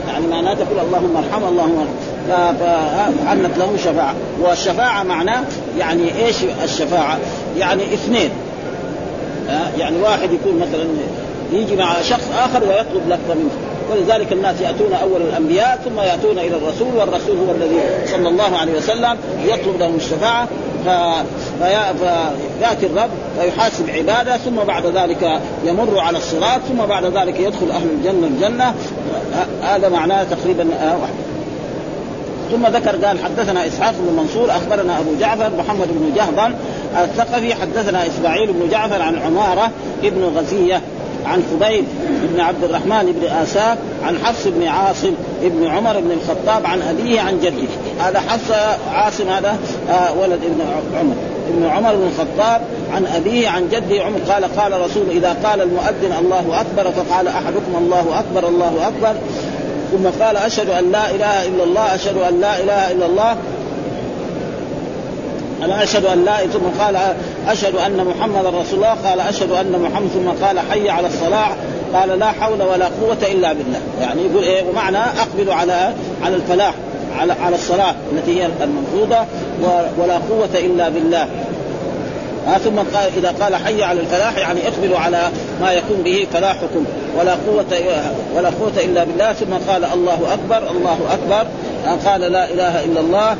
يعني معناه تقول اللهم ارحمه اللهم فعنت له شفاعة. والشفاعة معناه يعني إيش الشفاعة؟ يعني اثنين. آه يعني واحد يكون مثلا يجي مع شخص آخر ويطلب لفظة منه. ولذلك الناس يأتون أول الأنبياء ثم يأتون إلى الرسول والرسول هو الذي صلى الله عليه وسلم يطلب لهم الشفاعة. فيأتي الرب ويحاسب عباده ثم بعد ذلك يمر على الصراط ثم بعد ذلك يدخل أهل الجنة. الجنة هذا معناه تقريبا واحد. ثم ذكر قال حدثنا إسحاق بن منصور أخبرنا أبو جعفر محمد بن جهضم الثقفي حدثنا إسماعيل بن جعفر عن عمارة ابن غزية عن فضيل بن عبد الرحمن بن آساف عن حفص بن عاصم بن عمر بن الخطاب عن أبيه عن جده. هذا حفص عاصم هذا آه ولد ابن عمر. ابن عمر بن الخطاب عن أبيه عن جده. عمر قال قال رسول إذا قال المؤذن الله أكبر فقال أحدكم الله أكبر الله أكبر. ثم قال أشهد أن لا إله إلا الله أشهد أن لا إله إلا الله. أنا أشهد أن لا ثم قال أشهد أن محمدا رسول الله. قال أشهد أن محمد ثم قال حي على الصلاة. قال لا حول ولا قوة إلا بالله. يعني يقول إيه؟ ومعنى أقبل على على الفلاح على على الصلاة التي هي المفروضه ولا قوة إلا بالله. ها ثم قال إذا قال حي على الفلاح يعني اقبلوا على ما يكون به فلاحكم. ولا قوة ولا قوة إلا بالله. ثم قال الله أكبر الله أكبر. قال لا إله إلا الله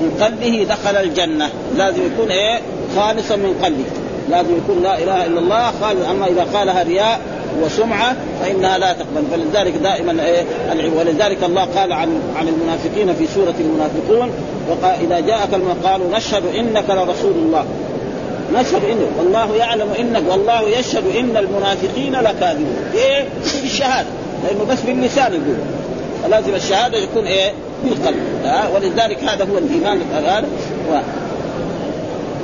من قلبه دخل الجنة. لازم يكون إيه؟ خالصا من قلبه. لازم يكون لا إله إلا الله خالص أما إذا قالها رياء وسمعة فإنها لا تقبل. فلذلك دائما إيه؟ ولذلك الله قال عن عن المنافقين في سورة المنافقون وقال إذا جاءك قالوا نشهد إنك لرسول الله. نشهد انه والله يعلم إنك والله يشهد إن المنافقين لكاذبون. إيه؟ بالشهادة. لأنه بس باللسان يقول. فلازم الشهادة يكون إيه؟ بالقلب آه ولذلك هذا هو الإيمان و...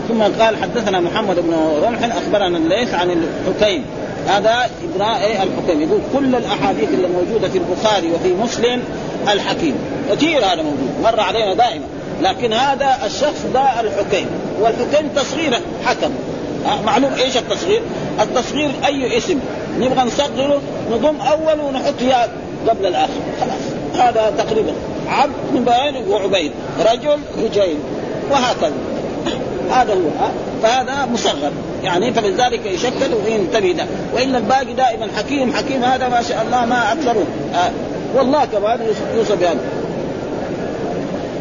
ثم قال حدثنا محمد بن رمح أخبرنا الليث عن الحكيم. هذا ابن إيه؟ الحكيم. يقول كل الأحاديث اللي موجودة في البخاري وفي مسلم الحكيم. كثير هذا موجود. مر علينا دائما. لكن هذا الشخص ده الحكيم. والحكيم تصغيره حكم. معلوم إيش التصغير؟ التصغير أي اسم. نبغى نصغره نضم أول ونحط ياء قبل الآخر خلاص. هذا تقريبا. عبد من بين وعبيد رجل رجين وهكذا. هذا هو فهذا مصغر. يعني فلذلك يشكل وينتبه ده. والا الباقي دائما حكيم حكيم هذا ما شاء الله ما اكثره آه والله كمان يوصف بهذا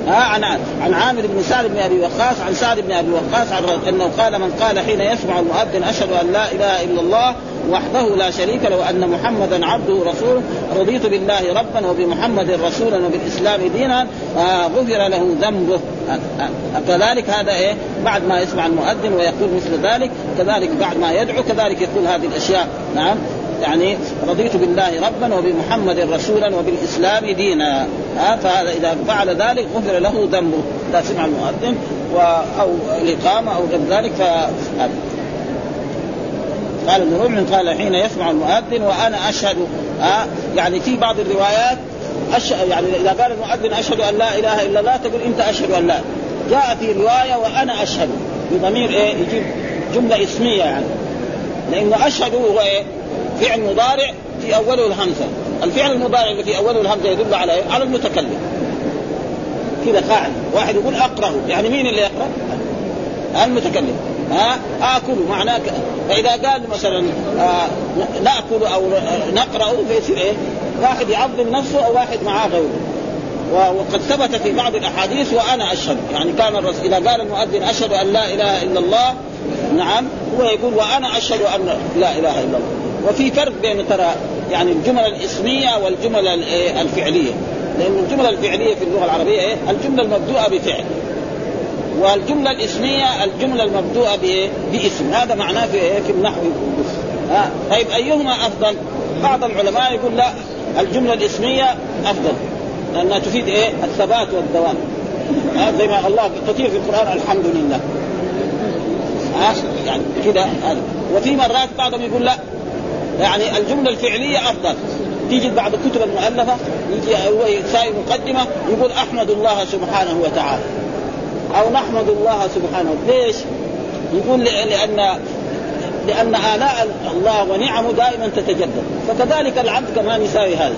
ها عن عن عامر بن سعد بن أبي وقاص عن سعد بن أبي وقاص عن أنه قال من قال حين يسمع المؤذن أشهد أن لا إله إلا الله وحده لا شريك له ان محمدا عبده ورسوله. رضيت بالله ربا وبمحمد رسولا وبالإسلام دينا آه غفر له ذنبه. كذلك هذا إيه؟ بعد ما يسمع المؤذن ويقول مثل ذلك كذلك بعد ما يدعو كذلك يقول هذه الأشياء. نعم. يعني رضيت بالله ربا وبمحمد رسولا وبالإسلام دينا. ها فهذا إذا فعل ذلك غفر له ذنبه. اذا سمع المؤذن أو الإقامة أو غير ذلك ف قال ابن ربع قال حين يسمع المؤذن وأنا أشهد. ها يعني في بعض الروايات أش... يعني إذا قال المؤذن أشهد أن لا إله إلا الله تقول أنت أشهد أن لا. جاء في روايه وأنا أشهد. بضمير إيه؟ يجيب جملة اسمية يعني. لأنه أشهد هو إيه؟ فعل مضارع في أوله الهمزة. الفعل المضارع اللي في أوله الهمزة يدل على إيه؟ على المتكلم. كذا قاعد واحد يقول أقرأ. يعني مين اللي يقرأ؟ المتكلم. ها؟ آكل. معناه فإذا قال مثلا آه نأكل أو نقرأ فيصير إيه؟ واحد يعظم نفسه أو واحد معاه غيره. وقد ثبت في بعض الأحاديث وأنا أشهد. يعني كان الرسول إذا قال المؤذن أشهد أن لا إله إلا الله نعم هو يقول وأنا أشهد أن لا إله إلا الله. وفي فرق بين ترى يعني الجمل الاسمية والجمل الفعلية. لأن الجملة الفعلية في اللغة العربية إيه؟ الجملة المبدوءة بفعل. والجملة الاسمية الجملة المبدوءة باسم. هذا معناه في إيه؟ في النحو. ها؟ طيب أيهما أفضل؟ بعض العلماء يقول لا الجملة الاسمية أفضل لأنها تفيد إيه؟ الثبات والدوام. ها؟ زي ما الله كثير في القرآن الحمد لله. ها؟ يعني كذا وفي مرات بعضهم يقول لا يعني الجملة الفعلية أفضل. تيجي بعض الكتب المؤلفة يجي يساوي مقدمة يقول أحمد الله سبحانه وتعالى. أو نحمد الله سبحانه ليش؟ يقول لأن لأن آلاء الله ونعمه دائما تتجدد. فكذلك العبد كمان يساوي هذا.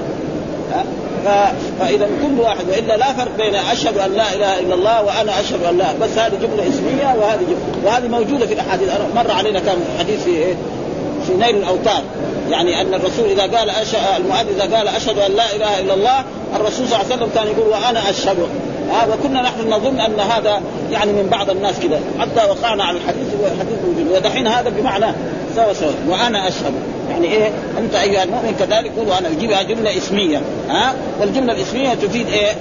فإذا كل واحد وإلا لا فرق بين أشهد أن لا إله إلا الله وأنا أشهد أن لا. بس هذه جملة اسمية وهذه جمله وهذه موجودة في الأحاديث. مر علينا كان حديث في إيه؟ في نيل الأوتار. يعني أن الرسول إذا قال أش... المؤذن إذا قال أشهد أن لا إله إلا الله الرسول صلى الله عليه وسلم كان يقول وأنا أشهد. آه وكنا نحن نظن أن هذا يعني من بعض الناس كذا حتى وقعنا على الحديث والحديث موجود ودحين هذا بمعنى سوا سوا وأنا أشهد. يعني إيه؟ أنت أيها المؤمن كذلك قول وأنا يجيبها جمله إسمية ها؟ آه؟ والجملة الإسمية تفيد إيه؟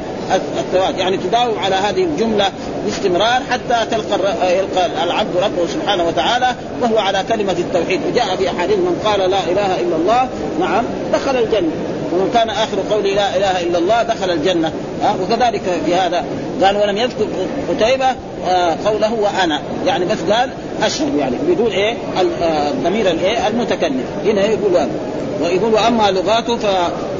الثواب يعني تداوم على هذه الجملة باستمرار حتى تلقى يلقى العبد ربه سبحانه وتعالى وهو على كلمة التوحيد. وجاء في أحاديث من قال لا إله إلا الله نعم دخل الجنة. ومن كان آخر قوله لا إله إلا الله دخل الجنة. ها؟ وكذلك في هذا. قال ولم يذكر قتيبة آه قوله وأنا. يعني بس قال أشهد يعني. بدون إيه؟ الضمير الإيه؟ المتكلم. هنا يقول هذا ويقول وأما لغاته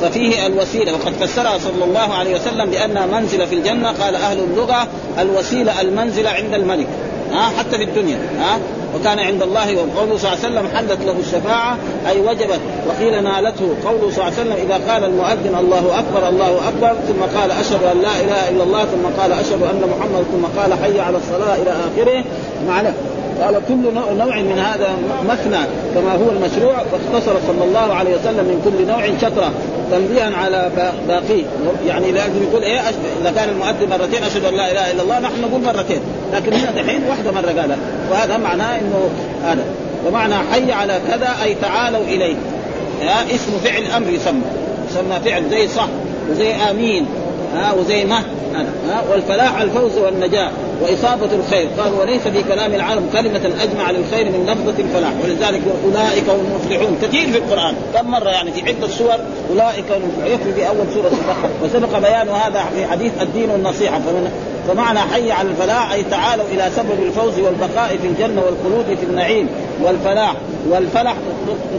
ففيه الوسيلة. وقد فسرها صلى الله عليه وسلم بانها منزله في الجنة. قال أهل اللغة الوسيلة المنزله عند الملك. ها حتى في الدنيا ها. وكان عند الله وقوله صلى الله عليه وسلم حلت له الشفاعة أي وجبت. وقيل نالته قوله صلى الله عليه وسلم إذا قال المؤذن الله أكبر الله أكبر ثم قال أشهد أن لا إله إلا الله ثم قال أشهد أن محمد ثم قال حي على الصلاة إلى آخره. معنى قال كل نوع من هذا مثنى كما هو المشروع واختصر صلى الله عليه وسلم من كل نوع شطرة تنبيها على باقيه يعني لازم يقول إيه إذا كان المؤذن مرتين أشهد أن لا إله إلا الله نحن نقول مرتين. لكن هنا دحين واحدة مرة قالها وهذا معناه إنه هذا. ومعنى حي على كذا أي تعالوا إليه. ها اسم فعل أمر يسمى. يسمى فعل زي صح وزي آمين. ها وزي مه ها والفلاح الفوز والنجاة. وإصابة الخير. قال وليس في كلام العالم كلمة أجمع للخير من لفظة الفلاح ولذلك أولئك هم المفلحون. كثير في القرآن. كم مرة يعني في عدة سور أولئك هم يكفي في أول سورة البقرة. وسبق بيان هذا في حديث الدين والنصيحة. فمن فمعنى حي على الفلاح أي تعالوا إلى سبب الفوز والبقاء في الجنة والخلود في النعيم والفلاح. والفلح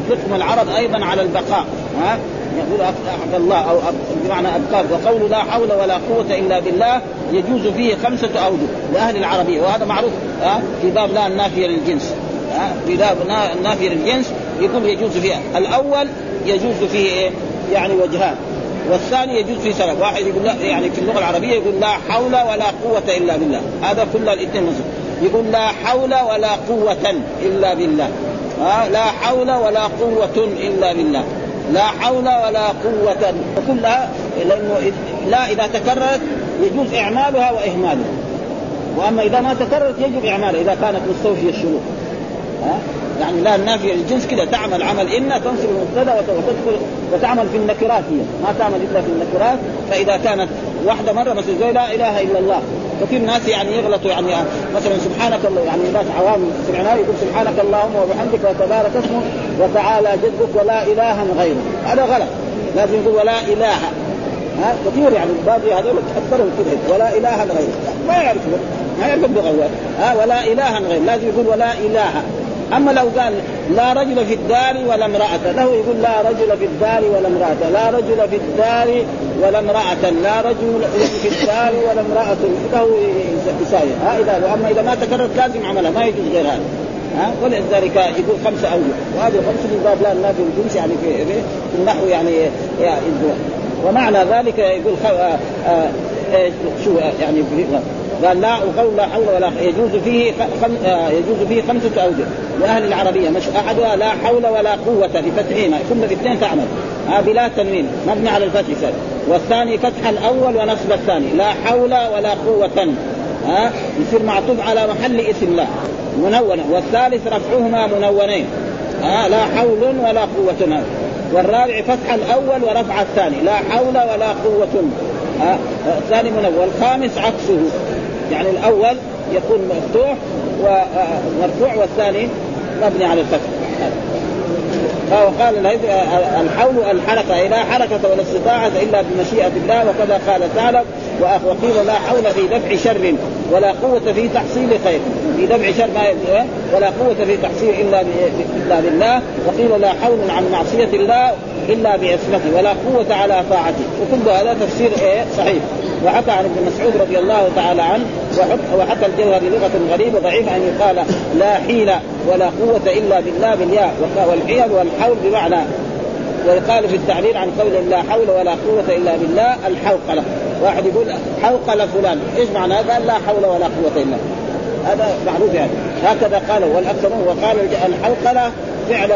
تطلقهم العرب أيضا على البقاء. ها؟ يقول أحد الله أو بمعنى أبقار وقول لا حول ولا قوة إلا بالله يجوز فيه خمسة أوجه لأهل العربية. وهذا معروف في باب لا النافية للجنس في باب النافية للجنس يقول يجوز فيها الأول يجوز فيه إيه؟ يعني وجهان. والثاني يجوز فيه سبب. واحد يقول لا يعني في اللغة العربية يقول لا حول ولا قوة إلا بالله. هذا كل الاثنين يقول لا حول ولا قوة إلا بالله ها لا حول ولا قوة إلا بالله. لا حول ولا قوة. وكلها لأنه لا إذا تكررت يجوز إعمالها وإهمالها. وأما إذا ما تكررت يجب إعمالها إذا كانت مستوفية الشروط. ها؟ يعني لا النافيه الجنس كذا تعمل عمل ان تنصب المبتدأ وتدخل وتعمل في النكرات هي. ما تعمل إلا في النكرات فإذا كانت واحدة مرة مثلا زي لا إله إلا الله كثير ناس يعني يغلطوا يعني مثلا سبحانك الله يعني ناس عوام سمعناه يقول سبحانك اللهم وبحمدك وتبارك اسمه وتعالى جدك ولا إله غيره هذا غلط. لازم يقول ولا إله. ها كثير يعني الباقي هذول أكثرهم كذا ولا إله غيره ما يعرف ما يعرف اللغة ها ولا إله غيره لازم يقول ولا إله. أما لو قال لا رجل في الدار ولا امرأة له يقول لا رجل في الدار ولا امرأة لا رجل في الدار ولا امرأة لا رجل في الدار ولا امرأة له يساوي. ها اذا وأما إذا ما تكررت لازم عملها ما يجوز غير هذا. ها ولذلك يقول خمسة أوجه وهذه خمسة من باب لا النافي الجنس يعني في, في النحو يعني, يعني ومعنى ذلك يقول خ... آه آه شو يعني قال لا وقول لا حول ولا يجوز فيه خم... آه يجوز فيه خمسة أوجه. لأهل العربية مش أحدها لا حول ولا قوة بفتحهما كل الاثنين تعمل. آه بلا تنوين. مبني على الفتح سر. والثاني فتح الأول ونصب الثاني. لا حول ولا قوة. ها آه يصير معطوف على محل اسم الله منونة. والثالث رفعهما منونين. آه لا حول ولا قوة. والرابع فتح الأول ورفع الثاني. لا حول ولا قوة. آه الثاني منون والخامس عكسه. يعني الأول يكون مفتوح ومرفوع والثاني مبني على الفتح. وقال الحول الحركه لا حركة ولا استطاعة إلا بمشيئة الله وكذا قال تعالى وقيل لا حول في دفع شر ولا قوة في تحصيل خير. في دفع شر ما ولا قوة في تحصيل إلا إلا بالله وقيل لا حول عن معصية الله إلا بعصمته ولا قوة على طاعته. وكل هذا تفسير إيه؟ صحيح. وحكى عن ابن مسعود رضي الله تعالى عنه وحكى الجوهر بلغة غريبة ضعيفة أن يقال لا حيلة ولا قوة إلا بالله بالياء والحيل والحول بمعنى. ويقال في التعبير عن قول لا حول ولا قوة إلا بالله الحوقلة واحد يقول حوقل فلان إيش معنى قال لا حول ولا قوة إلا هذا معروف يعني. هكذا قالوا والأكثرون وقال الحوقلة فعل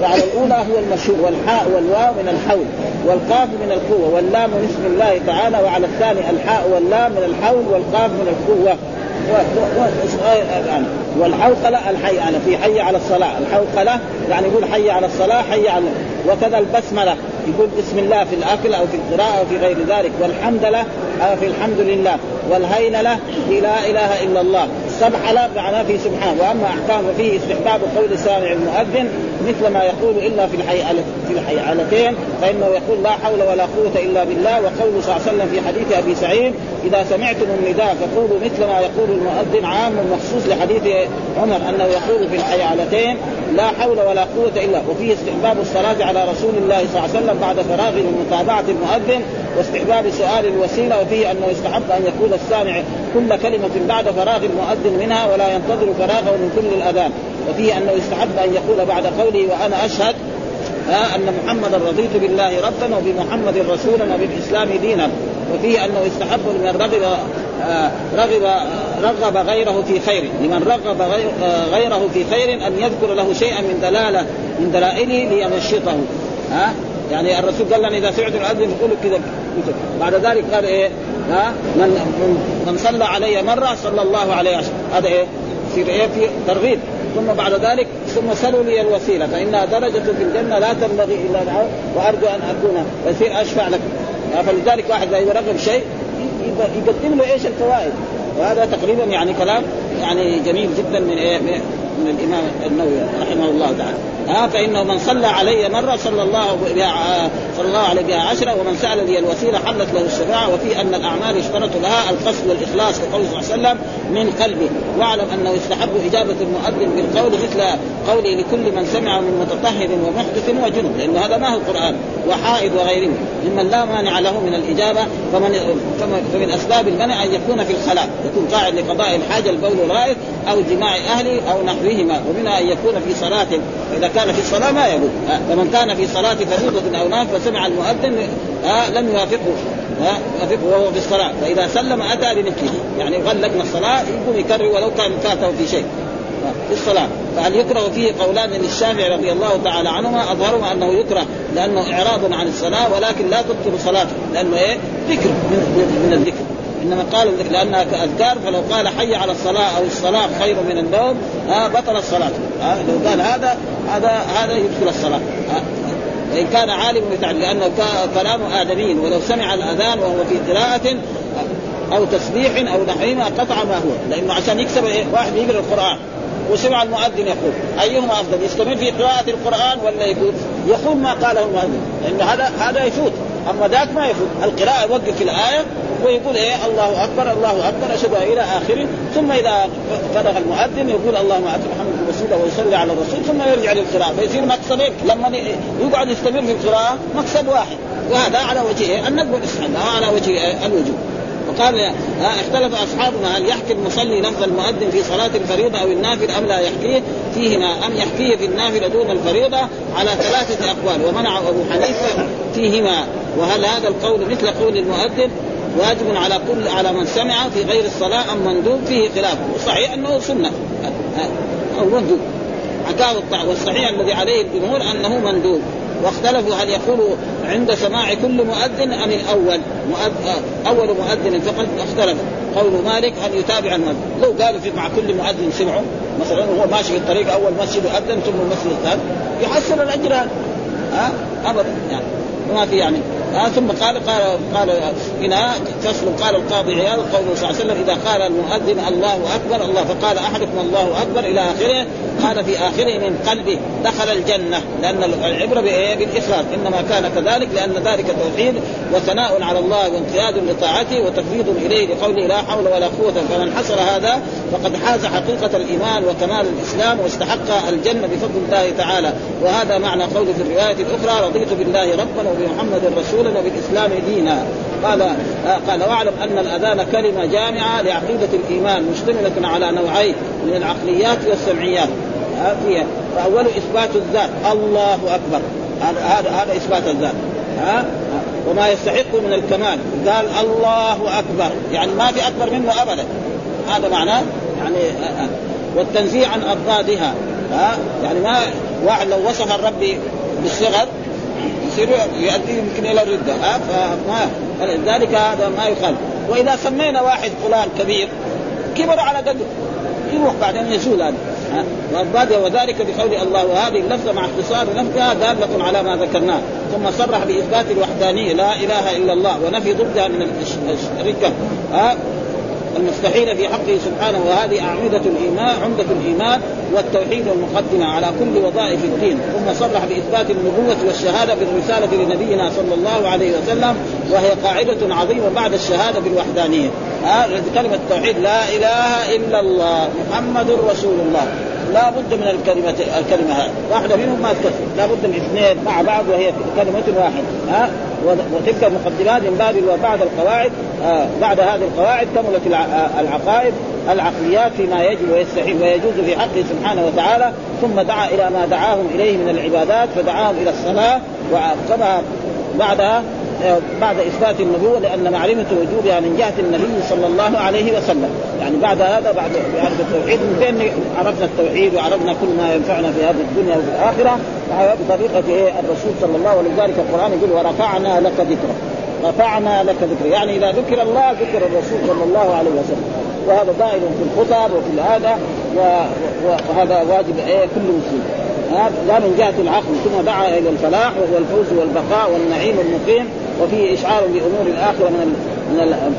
فعل الأولى هو المشهور والحاء والواو من الحول والقاف من القوة واللام من اسم الله تعالى وعلى الثاني الحاء واللام من الحول والقاف من القوة. يعني والحوقلة الحي يعني في حي على الصلاة. الحوقلة يعني يقول حي على الصلاة حي على وكذا البسملة يقول بسم الله في الأكل أو في القراءة أو في غير ذلك. والحمد له في الحمد لله. والهيللة في لا إله إلا الله. سبحلة معناه في سبحان. وأما أحكام فيه استحباب قول سامع المؤذن مثل ما يقول إلا في الحي في الحيالتين فإنه يقول لا حول ولا قوة إلا بالله وقوله صلى الله عليه وسلم في حديث أبي سعيد إذا سمعتم النداء فقولوا مثل ما يقول المؤذن عام مخصوص لحديث عمر أنه يقول في الحيالتين لا حول ولا قوة إلا وفيه استحباب الصلاة على رسول الله صلى الله عليه وسلم بعد فراغ من متابعة المؤذن واستحباب سؤال الوسيلة وفيه أنه يستحب أن يقول السامع كل كلمة بعد فراغ المؤذن منها ولا ينتظر فراغه من كل الأذان. وفيه أنه يستحب أن يقول بعد قوله وأنا أشهد آه أن محمدا رضيت بالله ربا وبمحمد رسولا وبالإسلام دينا. وفيه أنه يستحب لمن رغب آه رغب رغب غيره في خير. لمن رغب غيره في خير أن يذكر له شيئا من دلالة من دلائله لينشطه. ها آه يعني الرسول قال لنا إذا سمعت المؤذن يقول كذا. بعد ذلك قال إيه؟ ها؟ من من صلى علي مرة صلى الله عليه وسلم. هذا إيه؟ يصير إيه في ترغيب. ثم بعد ذلك ثم سلوا لي الوسيلة. فإنها درجة في الجنة لا تنبغي إلا وأرجو أن أكون يصير أشفع لك فلذلك واحد إذا يرغب شيء يقدم له إيش الفوائد. وهذا تقريبا يعني كلام يعني جميل جدا من إيه؟ من الإمام النووي رحمه الله تعالى. ها فإنه من صلى علي مرة صلى الله بها صلى الله عليه بها عشرة ومن سأل لي الوسيلة حلت له الشفاعة وفي أن الأعمال يشترط لها القصد والإخلاص كقول صلى الله عليه وسلم من قلبه. واعلم أنه يستحب إجابة المؤذن بالقول مثل قوله لكل من سمع من متطهر ومحدث وجنب لأن هذا ما هو القرآن وحائض وغيره ممن لا مانع له من الإجابة فمن فمن أسباب المنع أن يكون في الخلاء يكون قاعد لقضاء الحاجة البول الغائط أو جماع أهله أو نحوهما ومنها أن يكون في صلاة إذا كان في الصلاة ما يقول. فمن كان في صلاة فريضة أو نافله فسمع المؤذن لم يوافقه وهو في الصلاة. فإذا سلم أتى لمثله يعني غلقنا الصلاة يقوم يكرر ولو كان فاته في شيء في الصلاة. فهل يكره فيه قولان للشافعي رضي الله تعالى عنهما؟ أظهرهما أنه يكره لأنه إعراض عن الصلاة ولكن لا تبطل صلاته لأنه إيه؟ ذكر من, من الذكر. إنما قال لانها اذكار فلو قال حي على الصلاة أو الصلاة خير من النوم آه بطل الصلاة. آه لو قال هذا هذا هذا يدخل الصلاة. آه وان كان عالم يتعلم لأنه كلام ادمي ولو سمع الأذان وهو في قراءة أو تسبيح أو نحوهما قطع ما هو. لأنه عشان يكسب إيه؟ واحد يقرأ القرآن. وسمع المؤذن يقول. أيهما أفضل يستمر في قراءة القرآن ولا يقول يقول ما قاله المؤذن. لأن هذا هذا يفوت. أما ذاك ما يفوت. القراءة يوقف الآية ويقول إيه؟ الله أكبر الله أكبر أشهد إلى آخره. ثم إذا فرغ المؤذن يقول اللهم اتي محمد الوسيلة ويصلي على الرسول ثم يرجع للقراءة. فيصير مقصدين لما يقعد يستمر في القراءة مقصد واحد. وهذا على وجه الندب والاسحاق على وجه الوجوب. وقال اختلف أصحابنا هل يحكي المصلي لفظ المؤذن في صلاة الفريضة أو النافلة أم لا يحكيه؟ فيهما أم يحكيه في النافلة دون الفريضة؟ على ثلاثة أقوال. ومنع أبو حنيفة فيهما. وهل هذا القول مثل قول المؤذن؟ واجب على كل على من سمع في غير الصلاة أم مندوب فيه خلاف. وصحيح أنه سنة. أو مندوب. حكاه والصحيح الذي عليه الجمهور أنه مندوب. واختلفوا هل يقول عند سماع كل مؤذن أم الأول. مؤذن أول مؤذن فقط اختلف. قول مالك هل يتابع المؤذن؟ لو قالوا في مع كل مؤذن سمعوا مثلا هو ماشي في الطريق أول مسجد اذن ثم المسجد الثاني يحصل الأجر ها ابدا يعني. ما في يعني. آه ثم قال قال قال هنا فصل قال القاضي عياض قوله صلى الله عليه وسلم إذا قال المؤذن الله أكبر الله فقال أحدكم الله أكبر إلى آخره قال في آخره من قلبه دخل الجنة. لأن العبرة بالإخلاص. إنما كان كذلك لأن ذلك توحيد وثناء على الله وانقياد لطاعته وتفويض إليه لقوله لا حول ولا قوة. فمن حصل هذا فقد حاز حقيقة الإيمان وكمال الإسلام واستحق الجنة بفضل الله تعالى. وهذا معنى قوله في الرواية الأخرى رضيت بالله ربا وبمحمد رسولا وبالاسلام دينا. قال آه قال واعلم أن الأذان كلمة جامعة لعقيدة الإيمان مشتملة على نوعين من العقليات والسمعيات. فيها فاول إثبات الذات. الله أكبر. هذا هذا إثبات الذات. ها وما يستحق من الكمال. قال الله أكبر. يعني ما في أكبر منه ابدا. هذا معناه يعني والتنزيه عن اضدادها ها يعني ما واحد لو وصف الرب بالصغر يصير يؤدي يمكن إلى الردة. ها؟ فما فلذلك هذا ما يخالف. وإذا سمينا واحد فلان كبير كبر على قدره يروح بعدين يزول هذا. وذلك بقول الله وهذه اللفظة مع اختصار لفظها دالة على ما ذكرناه. ثم صرح بإثبات الوحدانية لا إله إلا الله ونفي ضدها من الشركة المستحيل في حقه سبحانه وهذه أعمدة الإيمان عمدة الإيمان والتوحيد المقدمة على كل وظائف الدين. ثم صرح بإثبات النبوة والشهادة بالرسالة لنبينا صلى الله عليه وسلم وهي قاعدة عظيمة بعد الشهادة بالوحدانية. هذه كلمة التوحيد لا إله إلا الله محمد رسول الله. لا بد من الكلمة الكلمة هذه. واحدة منهم ما تكفي. لا بد من اثنين مع بعض وهي كلمة واحدة. ها؟ وتلك المقدمات من باب وبعد القواعد. آه بعد هذه القواعد كملت العقائد العقليات فيما يجب ويستحيل ويجوز في حقه سبحانه وتعالى ثم دعا إلى ما دعاهم إليه من العبادات فدعاهم إلى الصلاة وعقبها بعدها بعد إثبات النبوة لأن معرفة وجوبها من جهة النبي صلى الله عليه وسلم، يعني بعد هذا بعد معرفه التوحيد من بين عرفنا التوحيد وعرفنا كل ما ينفعنا في هذه الدنيا وفي الآخرة بطريقه إيه؟ الرسول صلى الله عليه وسلم. ولذلك القرآن يقول ورفعنا لك ذكرك. رفعنا لك ذكرك. يعني إذا ذكر الله ذكر الرسول صلى الله عليه وسلم. وهذا دائما في الخطب وفي الهذا وهذا واجب إيه؟ كل مسلم. لا من جهة العقل ثم دعا إلى الفلاح وهو الفوز والبقاء والنعيم المقيم وفيه إشعار بأمور الآخرة من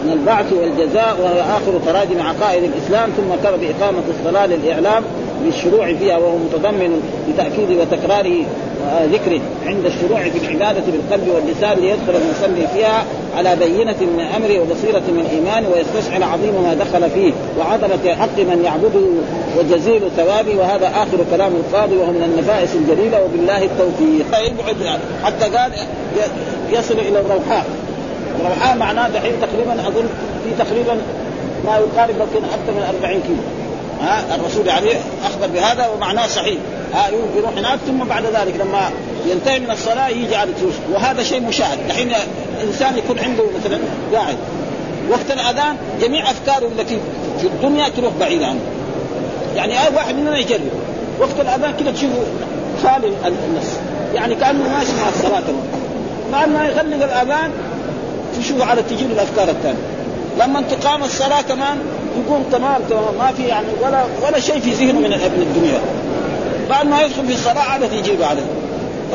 من البعث والجزاء وهو آخر تراجم عقائد الإسلام ثم كان باقامه الصلاة للإعلام بالشروع فيها وهو متضمن لتأكيد وتكرار ذكره عند الشروع في العبادة بالقلب واللسان ليدخل المصلي فيها على بينة من امره وبصيرة من ايمانه ويستشعر عظيم ما دخل فيه. وعظمة حق من يعبده وجزيل ثوابه. وهذا آخر كلام القاضي وهو من النفائس الجليلة. وبالله التوفيق. يبعد حتى قال يصل إلى الروحاء. الروحاء معناه دحين تقريبا أظن في تقريبا ما يقارب يمكن أكثر من 40 كيلو. ها الرسول يعني أخبر بهذا ومعناه صحيح. ها يروح هناك ثم بعد ذلك لما ينتهي من الصلاة يجي على الفلوس وهذا شيء مشاهد. الحين انسان يكون عنده مثلا قاعد. وقت الأذان جميع أفكاره التي في الدنيا تروح بعيد عنه. يعني أي واحد مننا يجرب وقت الأذان كذا تشوفه خالي النص يعني كأنه ماشي مع الصلاة. بعد ما يغلق الأذان تشوف على تجي الأفكار الثانية. لما تقام الصلاة كمان يقوم تمام تمام. ما في يعني ولا ولا شيء في ذهنه من من الدنيا. بعد ما يدخل في الصلاة عادة يجيب عليه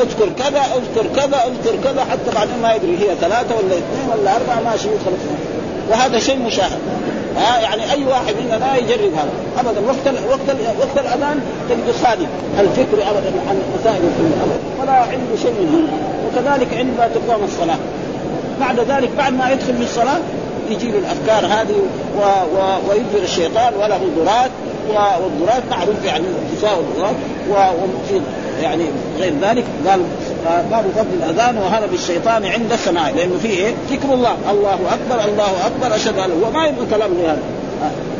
اذكر كذا اذكر كذا اذكر كذا حتى بعدين ما يدري هي ثلاثة ولا اثنين ولا أربعة ماشي يدخل وهذا شيء مشاهد. ها يعني أي واحد منا لا يجرب هذا. ابدا وقت وقت وقت الأذان تجد خالي الفكر ابدا عن مسائل ابدا ولا عنده شيء من هذا وكذلك عندما تقام الصلاة. بعد ذلك بعد ما يدخل في الصلاة يجيب الأفكار هذه و... و... ويجبر الشيطان وله ضرات والضرات معروف يعني اتساع الضرات وفي يعني غير ذلك. قال باب فضل الأذان وهذا بالشيطان عند السماع لأنه فيه إيه؟ ذكر الله. الله أكبر الله أكبر أشهد أن هو ما يبغى كلام هذا.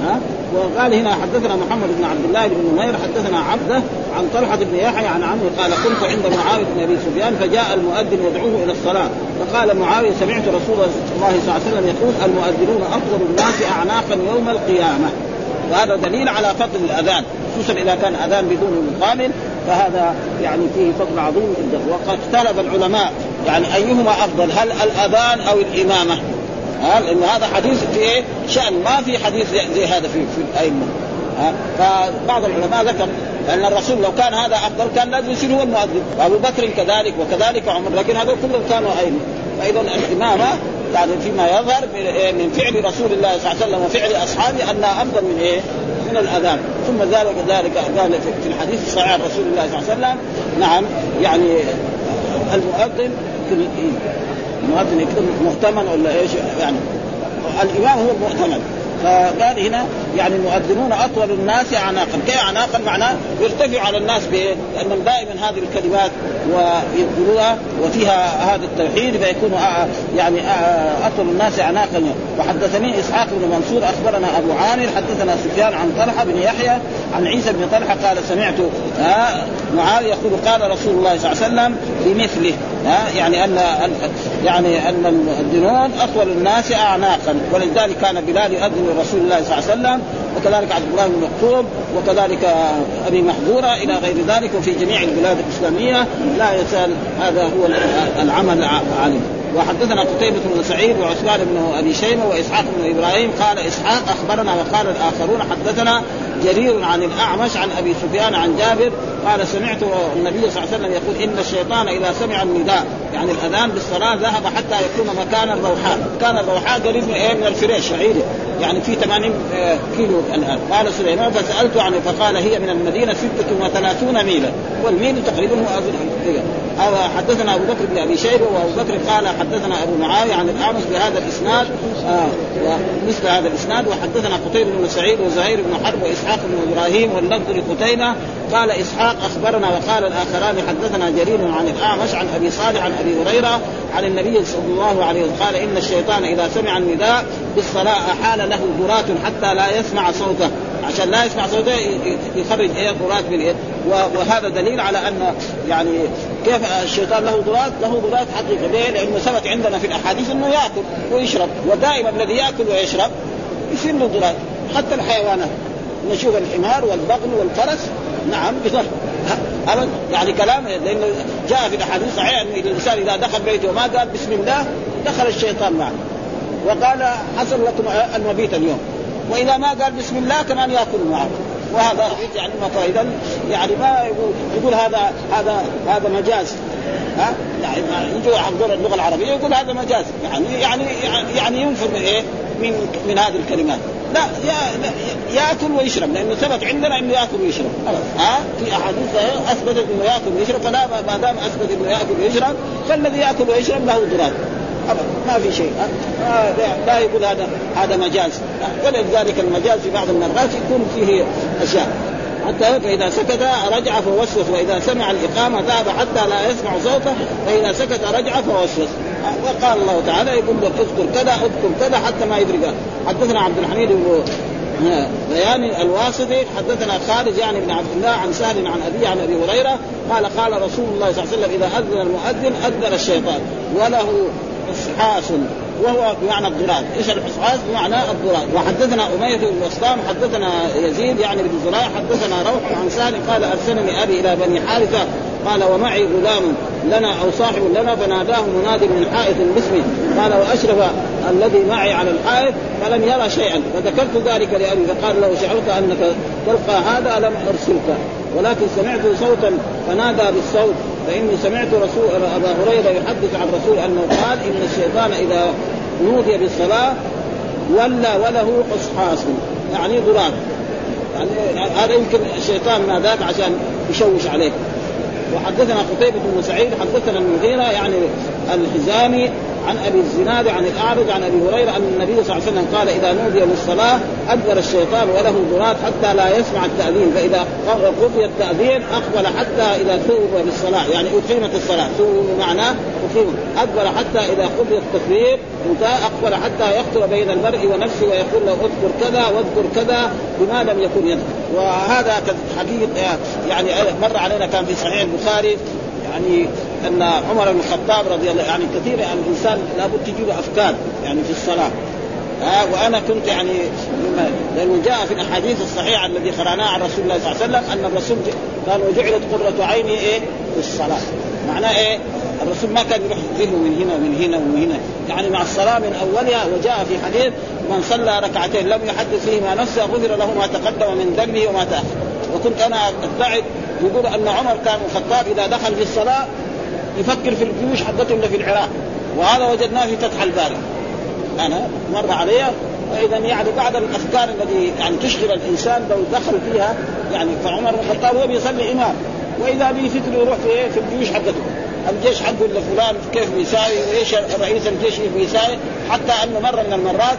ها؟ وقال هنا حدثنا محمد بن عبد الله بن نمير حدثنا عبده عن طلحة بن يحيى عن عمرو قال كنت عند معاوية بن أبي سفيان فجاء المؤذن يدعوه إلى الصلاة. فقال معاوية سمعت رسول الله صلى الله عليه وسلم يقول المؤذنون أفضل الناس اعناقا يوم القيامة. وهذا دليل على فضل الأذان خصوصا إذا كان أذان بدون مقام فهذا يعني فيه فضل عظيم جدا. وقد اختلف العلماء يعني أيهما أفضل هل الأذان أو الإمامة؟ ها لأن هذا حديث في إيه؟ شأن ما في حديث زي هذا في في الأئمة. فبعض العلماء ذكر أن الرسول لو كان هذا أفضل كان لازم يصير هو المؤذن. وأبو بكر كذلك وكذلك عمر لكن هذول كلهم كانوا أئمة. فاذا الإمامة يعني فيما يظهر من فعل رسول الله صلى الله عليه وسلم وفعل أصحابه انها أفضل من إيه؟ من الأذان. ثم ذلك ذلك قال في الحديث الصحيح عن رسول الله صلى الله عليه وسلم. نعم. يعني المؤذن المؤذن يكون مؤتمن ولا إيش؟ يعني الإمام هو المؤتمن. فقال هنا يعني المؤذنون أطول الناس اعناقا، كيف اعناقا؟ معناه يرتفع على الناس لانهم دائما هذه الكلمات ويقولوها وفيها هذا التوحيد فيكون يعني أطول الناس اعناقا. وحدثني إسحاق بن منصور أخبرنا أبو عامر حدثنا سفيان عن طلحة بن يحيى عن عيسى بن طلحة قال سمعت معاويه يقول قال رسول الله صلى الله عليه وسلم بمثله. ها يعني ان يعني أن المؤذنون اطول الناس اعناقا. ولذلك كان بلال يؤذن لرسول الله صلى الله عليه وسلم وكذلك عبد الله بن مكتوب وكذلك أبي محذورة إلى غير ذلك. وفي جميع البلاد الإسلامية لا يزال هذا هو العمل عليه وحدثنا قتيبة بن سعيد وعثمان بن أبي شيبة وإسحاق بن إبراهيم. قال إسحاق أخبرنا وقال الآخرون حدثنا جرير عن الأعمش عن أبي سفيان عن جابر قال سمعت النبي صلى الله عليه وسلم يقول إن الشيطان إذا سمع النداء يعني الأذان بالصلاة ذهب حتى يكون مكان الروحاء، كان الروحاء قريب من إيه من الفريش شعيري. يعني في 80 كيلو الآن، قال سليمان فسألت عنه فقال هي من المدينة 36 ميلا، والميل تقريبا هو حدثنا أبو بكر بن أبي شيبة وأبو بكر قال حدثنا أبو معاوية عن الأعمش بهذا الإسناد آه مثل هذا الإسناد وحدثنا قتيبة بن سعيد وزهير بن حرب وإسحاق بن إبراهيم واللفظ لقتيبة قال إسحاق أخبرنا وقال الآخران حدثنا جرير عن الأعمش عن أبي صالح عن أبي هريرة عن النبي صلى الله عليه وسلم قال إن الشيطان إذا سمع النداء بالصلاة أحال له ذرات حتى لا يسمع صوته. عشان لا يسمع صوته يخرج إيه ضرات من إيه. وهذا دليل على أن يعني كيف الشيطان له ضرات؟ له ضرات حقيقة. ليه؟ لأنه ثبت عندنا في الأحاديث أنه يأكل ويشرب. ودائما الذي يأكل ويشرب يصير له ضرات حتى الحيوانات. نشوف الحمار والبغل والفرس. نعم ابدا. يعني كلام لأنه جاء في الأحاديث صحيح أن الإنسان إذا دخل بيته وما قال بسم الله دخل الشيطان معه. وقال حصل لكم المبيت اليوم. وإذا ما قال بسم الله كمان يأكل معه. وهذا يعني فاذا يعني ما يقول, يقول هذا هذا هذا مجاز. ها؟ يعني يجوا حضور اللغة العربية يقول هذا مجاز. يعني يعني يعني ينفر من إيه؟ من من هذه الكلمات. لا يا يأكل ويشرب. لأنه ثبت عندنا إنه يأكل ويشرب. ها؟ في أحاديث اثبتت إنه يأكل ويشرب. فلا ما دام أثبت إنه يأكل ويشرب فالذي يأكل ويشرب له ضرار ابدا. ما في شيء. آه؟ لا يقول هذا هذا مجاز. ولذلك المجاز في بعض المرات يكون فيه أشياء. حتى فإذا سكت رجع فوسوس وإذا سمع الإقامة ذهب حتى لا يسمع صوته فإذا سكت رجع فوسوس. وقال الله تعالى يقول له اذكر كذا اذكر كذا حتى ما يدري حدثنا عبد الحميد بيان الواسطي حدثنا خالد يعني بن عبد الله عن سهل عن ابي عن أبي هريرة قال قال رسول الله صلى الله عليه وسلم إذا أذن المؤذن أذن الشيطان وله اصحاص وهو بمعنى الضراد، إيش الحصحاص؟ بمعنى الضراد، وحدثنا أمية بن وسطام حدثنا يزيد يعني بن زراع حدثنا روح عن سهل قال أرسلني أبي إلى بني حارثة. قال ومعي غلام لنا أو صاحب لنا فناداه مناد من حائط باسمه قال وأشرف الذي معي على الحائط فلم يرى شيئا. فذكرت ذلك لأبي فقال له شعرت أنك تلقى هذا لم أرسلك؟ ولكن سمعت صوتا فنادى بالصوت فإني سمعت رسول أبا هريرة يحدث عن رسول أنه قال إن الشيطان إذا نودي بالصلاة ولى وله قصحاص يعني ضراب يعني هذا يمكن الشيطان ناداك عشان يشوش عليك وحدثنا قتيبة بن سعيد حدثنا المغيرة يعني الحزامي عن أبي الزناد عن الأعرج عن أبي هريرة أن النبي صلى الله عليه وسلم قال إذا نودي للصلاة ادبر الشيطان وله ضرات حتى لا يسمع التأذين فإذا قضي التأذين أقبل حتى إذا ثوب بالصلاه يعني أقيمت الصلاة ثوب معناه اقيمت ادبر حتى إذا قضي التكبير انتهى أقبل حتى يخطر بين المرء ونفسه ويقول له اذكر كذا واذكر كذا بما لم يكن يذكر وهذا حديث يعني مر علينا كان في صحيح البخاري يعني أن عمر بن الخطاب رضي الله يعني كثير يعني الإنسان لابد تجي له أفكار يعني في الصلاة. ها وأنا كنت يعني لأنه جاء في الأحاديث الصحيحة الذي قرأناها عن رسول الله صلى الله عليه وسلم أن الرسول قال وجعلت قرة عيني إيه؟ في الصلاة. معناه إيه؟ الرسول ما كان يروح ذهنه من هنا ومن هنا ومن هنا. يعني مع الصلاة من أولها وجاء في حديث من صلى ركعتين لم يحدث فيهما نفسه غفر له ما تقدم من ذنبه وما تاخر وكنت أنا ادعي يقول أن عمر كان الخطاب إذا دخل في الصلاة يفكر في الجيوش حقته اللي في العراق. وهذا وجدناه في فتح الباري. أنا مر علي فإذا يعني بعض الأفكار التي يعني تشغل الإنسان لو دخل فيها يعني فعمر بن الخطاب هو بيصلي إمام. وإذا به فكر يروح في إيه؟ في الجيوش حقته. الجيش حقه اللي فلان كيف بيساوي؟ وإيش رئيس الجيش بيساوي؟ حتى أنه مرة من المرات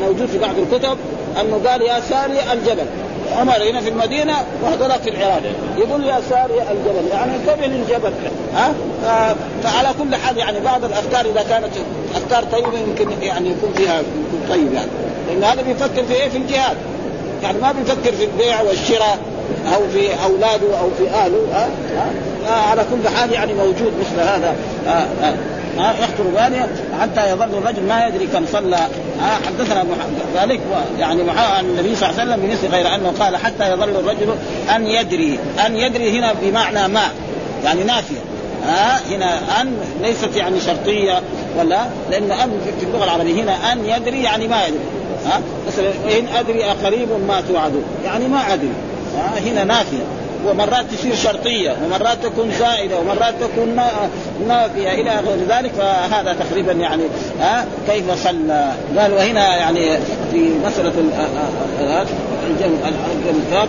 موجود في بعض الكتب أنه قال يا ساري الجبل. عمر هنا في المدينة وهذولاك في العراق. يقول يا ساري الجبل يعني انتبه للجبل. ها؟ فعلى كل حال يعني بعض الأفكار إذا كانت أفكار طيبة يمكن يعني يكون فيها يكون طيب يعني. لأن هذا بيفكر في إيه؟ في الجهاد. يعني ما بيفكر في البيع والشراء أو في أولاده أو في اهله ها؟ أه؟ أه؟ على كل حال يعني موجود مثل هذا. أه أه ها؟ يخطر حتى يظل الرجل ما يدري كم صلى حدثنا ذلك يعني عن النبي صلى الله عليه وسلم بمثل غير أنه قال حتى يظل الرجل أن يدري أن يدري هنا بمعنى ما يعني نافية. ها هنا أن ليست يعني شرطية ولا لأن أن في اللغة العربية هنا أن يدري يعني ما يدري. ها مثلا إن أدري أقريب ما توعدون يعني ما أدري. ها هنا نافية. ومرات تصير شرطية ومرات تكون زائدة ومرات تكون نافية إلى غير ذلك فهذا تقريبا يعني ها كيف صلى؟ قال وهنا يعني في مسألة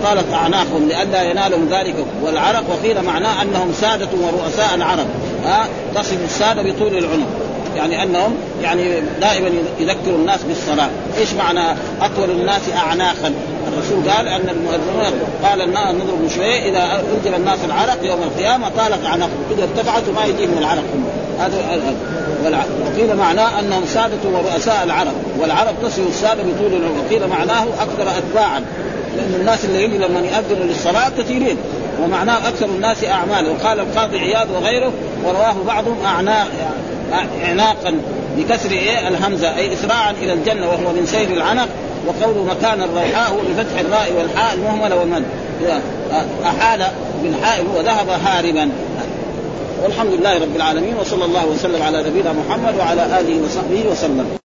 قالت اعناقهم لئلا ينالهم ذلك. والعرق وقيل معناه أنهم سادة ورؤساء العرب ها تصف السادة بطول العنق يعني أنهم يعني دائما يذكروا الناس بالصلاة، إيش معنى أطول الناس اعناقا؟ الرسول قال أن المؤذنون قال الناس نضرب شوية إذا أنزل الناس العرق يوم القيامة طالت عناقهم، إذا ارتفعت وما يجيهم العرق. هذا وقيل معناه أنهم ساده ورؤساء العرب. والعرب تصل الساده بطول وقيل معناه أكثر اتباعا. لأن الناس اللي يجي لما يأذنوا للصلاة كثيرين ومعناه أكثر الناس اعمالا. وقال القاضي عياض وغيره ورواه بعضهم أعناق. اعناقا بكسر إيه الهمزة أي اسراعا إلى الجنة وهو من سير العنق وقوله مكان الروحاء هو بفتح الراء والحاء المهملة والمد. أحال بالحاء وذهب هاربا. والحمد لله رب العالمين وصلى الله وسلم على نبينا محمد وعلى آله وصحبه وسلم.